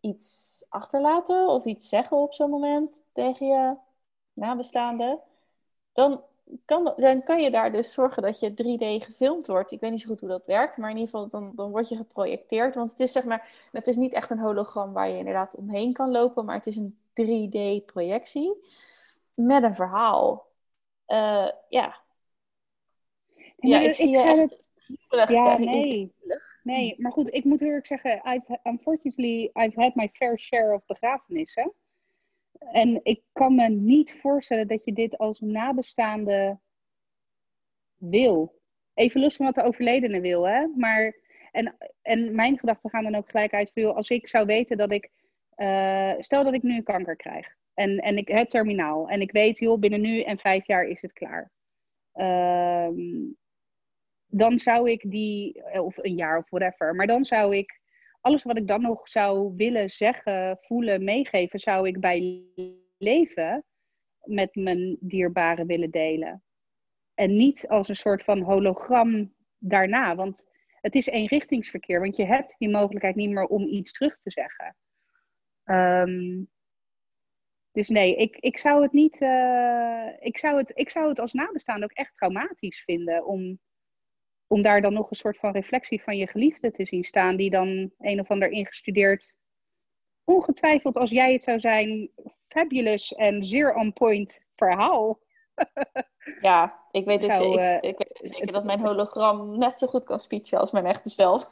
iets achterlaten of iets zeggen op zo'n moment tegen je nabestaande, dan kan, dan kan je daar dus zorgen dat je 3D gefilmd wordt. Ik weet niet zo goed hoe dat werkt, maar in ieder geval dan, dan word je geprojecteerd. Want het is zeg maar, het is niet echt een hologram waar je inderdaad omheen kan lopen, maar het is een 3D-projectie met een verhaal. Uh, ja. Ja, ik, zie je echt Ja, nee. Nee, maar goed, ik moet heel erg zeggen, I've, unfortunately, I've had my fair share of begrafenissen. En ik kan me niet voorstellen dat je dit als nabestaande wil. Even los van wat de overledene wil, hè. Maar, en, en mijn gedachten gaan dan ook gelijk uit, als ik zou weten dat ik, uh, stel dat ik nu kanker krijg. En, en ik heb terminaal. En ik weet, joh, binnen nu en vijf jaar is het klaar. Ehm, dan zou ik die, of een jaar of whatever, maar dan zou ik alles wat ik dan nog zou willen zeggen, voelen, meegeven, zou ik bij leven met mijn dierbaren willen delen. En niet als een soort van hologram daarna. Want het is eenrichtingsverkeer, want je hebt die mogelijkheid niet meer om iets terug te zeggen. Um, dus nee, ik, ik, zou het niet. Uh, ik, zou het, ik zou het als nabestaande ook echt traumatisch vinden. Om, om daar dan nog een soort van reflectie van je geliefde te zien staan. Die dan een of ander ingestudeerd. Ongetwijfeld als jij het zou zijn. Fabulous en zeer on point verhaal. ja, ik weet het zeker. Uh, ik, weet zeker dat mijn hologram net zo goed kan speechen als mijn echte zelf.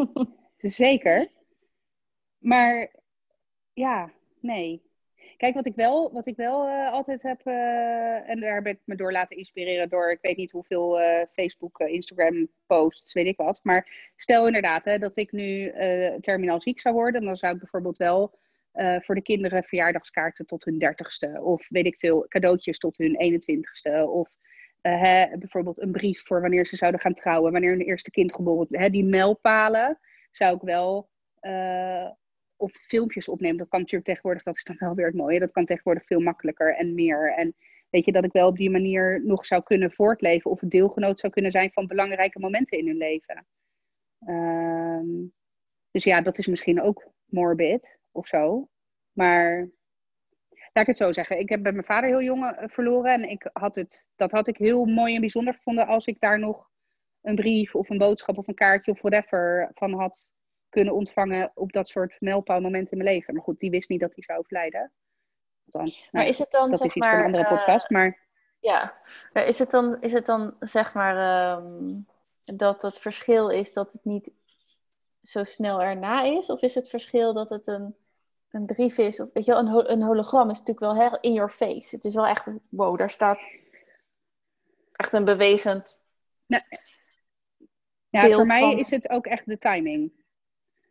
zeker. Maar ja, nee. Kijk, wat ik wel, wat ik wel uh, altijd heb, uh, en daar heb ik me door laten inspireren door, ik weet niet hoeveel uh, Facebook, Instagram posts, weet ik wat. Maar stel inderdaad hè, dat ik nu terminaal ziek zou worden, dan zou ik bijvoorbeeld wel voor de kinderen verjaardagskaarten tot hun dertigste. Of weet ik veel, cadeautjes tot hun 21ste. Of hè, bijvoorbeeld een brief voor wanneer ze zouden gaan trouwen, wanneer hun eerste kind geboren wordt. Die mijlpalen zou ik wel of filmpjes opnemen. Dat kan natuurlijk tegenwoordig, dat is dan wel weer het mooie. Dat kan tegenwoordig veel makkelijker en meer. En weet je, dat ik wel op die manier nog zou kunnen voortleven of deelgenoot zou kunnen zijn van belangrijke momenten in hun leven. Ehm, dus ja, dat is misschien ook morbid of zo. Maar laat ik het zo zeggen. Ik heb bij mijn vader heel jong eh, verloren. En ik had het, dat had ik heel mooi en bijzonder gevonden als ik daar nog een brief of een boodschap of een kaartje of whatever van had kunnen ontvangen op dat soort mijlpaalmomenten in mijn leven. Maar goed, die wist niet dat hij zou overlijden. Maar nou, is het dan, dat zeg is iets maar, van een andere uh, podcast, maar... Ja, is het dan, is het dan zeg maar um, dat het verschil is dat het niet zo snel erna is? Of is het verschil dat het een, een brief is? Of weet je wel, een, een hologram is natuurlijk wel heel in your face. Het is wel echt, wow, daar staat echt een bewegend... Nou, ja, voor mij is het ook echt de timing.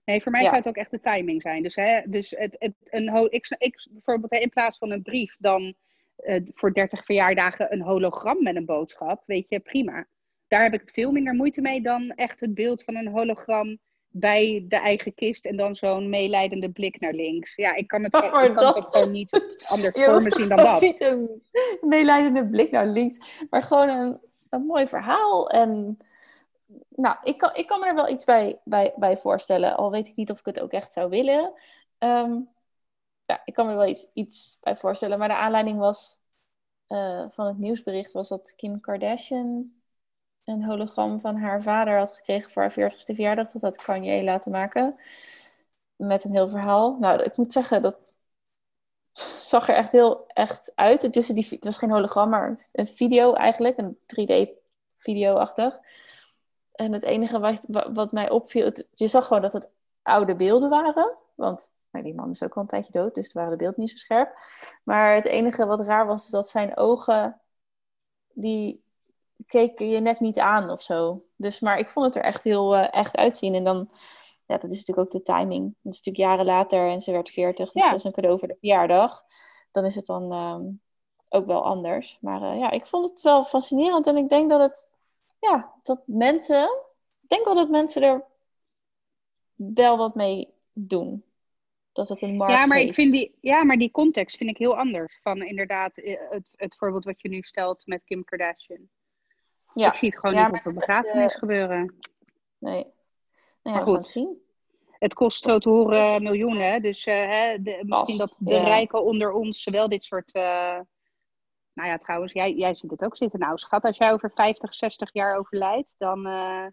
Nee, voor mij zou het ook echt de timing zijn. Dus, hè, dus het, het, een, ik, ik bijvoorbeeld in plaats van een brief dan uh, voor 30 verjaardagen een hologram met een boodschap, weet je, prima. Daar heb ik veel minder moeite mee dan echt het beeld van een hologram bij de eigen kist en dan zo'n meeleidende blik naar links. Ja, ik kan het, oh, ik kan dat... het ook gewoon niet anders voor me zien dan dat. Niet een meeleidende blik naar links, maar gewoon een, een mooi verhaal en nou, ik kan, ik kan me er wel iets bij, bij, bij voorstellen. Al weet ik niet of ik het ook echt zou willen. Ehm, ja, ik kan me er wel iets, iets bij voorstellen. Maar de aanleiding was uh, van het nieuwsbericht was dat Kim Kardashian een hologram van haar vader had gekregen voor haar 40ste verjaardag. Dat had Kanye laten maken. Met een heel verhaal. Nou, ik moet zeggen dat zag er echt heel echt uit. Tussen die, het was geen hologram, maar een video eigenlijk. Een 3D-video-achtig. En het enige wat, wat mij opviel... je zag gewoon dat het oude beelden waren. Want nou, die man is ook al een tijdje dood, dus toen waren de beelden niet zo scherp. Maar het enige wat raar was, is dat zijn ogen... die keken je net niet aan of zo. Dus, maar ik vond het er echt heel uh, echt uitzien. En dan ja, dat is natuurlijk ook de timing. Dat is natuurlijk jaren later en ze werd 40, dus dat was een cadeau voor de verjaardag. Dan is het dan ehm, ook wel anders. Maar uh, ja, ik vond het wel fascinerend en ik denk dat het, ja, dat mensen, ik denk wel dat mensen er wel wat mee doen. Dat het een markt ja, maar heeft. ik vind die, ja, maar die context vind ik heel anders. Van inderdaad, eh, het, het voorbeeld wat je nu stelt met Kim Kardashian. Ja. Ik zie het gewoon niet op een begrafenis uh, gebeuren. Nee. Nou ja, maar goed. zien. Het kost zo te horen miljoenen. Dus uh, hè, de, misschien dat de rijken onder ons wel dit soort. Uh, nou ja, trouwens, jij, jij ziet het ook zitten. Nou, schat, als jij over 50, 60 jaar overlijdt, dan. Uh,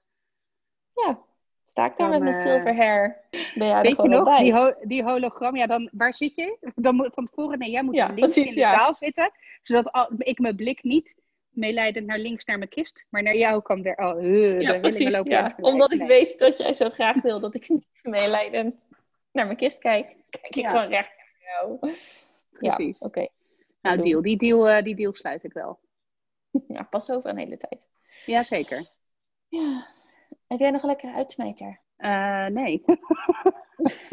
ja, sta ik daar dan, met mijn silver hair. Ben jij weet er je nog, bij? Die, ho die, hologram, ja, dan waar zit je? Dan moet van tevoren, nee, jij moet ja, links precies, in de ja. zaal zitten, zodat al, ik mijn blik niet meeleidend naar links naar mijn kist. Maar naar jou kan weer. Oh, uh, ja, precies. Ja. Omdat ik weet dat jij zo graag wil dat ik niet meeleidend naar mijn kist kijk. Kijk ik gewoon recht naar jou. Precies. Ja, oké. Nou, deal. Die deal, uh, die deal sluit ik wel. Ja, pas over een hele tijd. Jazeker. Ja. Heb jij nog een lekkere uitsmijter? Uh, nee.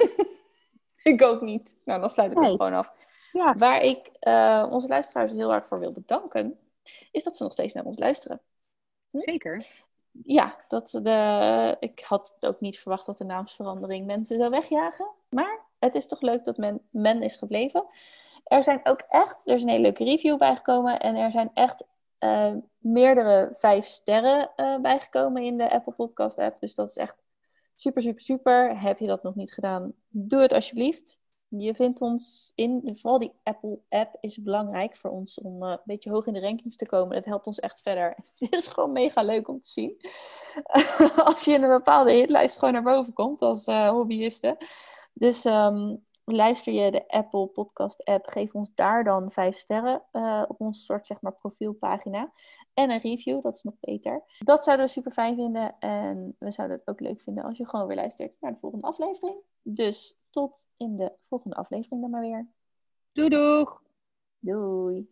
ik ook niet. Nou, dan sluit ik nee. hem gewoon af. Ja. Waar ik uh, onze luisteraars heel erg voor wil bedanken is dat ze nog steeds naar ons luisteren. Hm? Zeker. Ja, dat de, ik had ook niet verwacht dat de naamsverandering mensen zou wegjagen. Maar het is toch leuk dat men, men is gebleven. Er zijn ook echt, er is een hele leuke review bijgekomen. En er zijn echt uh, meerdere vijf sterren uh, bijgekomen in de Apple Podcast app. Dus dat is echt super, super, super. Heb je dat nog niet gedaan? Doe het alsjeblieft. Je vindt ons in, vooral die Apple-app is belangrijk voor ons om uh, een beetje hoog in de rankings te komen. Het helpt ons echt verder. Het is gewoon mega leuk om te zien. als je in een bepaalde hitlijst gewoon naar boven komt als uh, hobbyiste. Dus um, luister je de Apple Podcast app, geef ons daar dan vijf sterren uh, op onze soort zeg maar profielpagina. En een review, dat is nog beter. Dat zouden we super fijn vinden. En we zouden het ook leuk vinden als je gewoon weer luistert naar de volgende aflevering. Dus tot in de volgende aflevering dan maar weer. Doei doeg! Doei!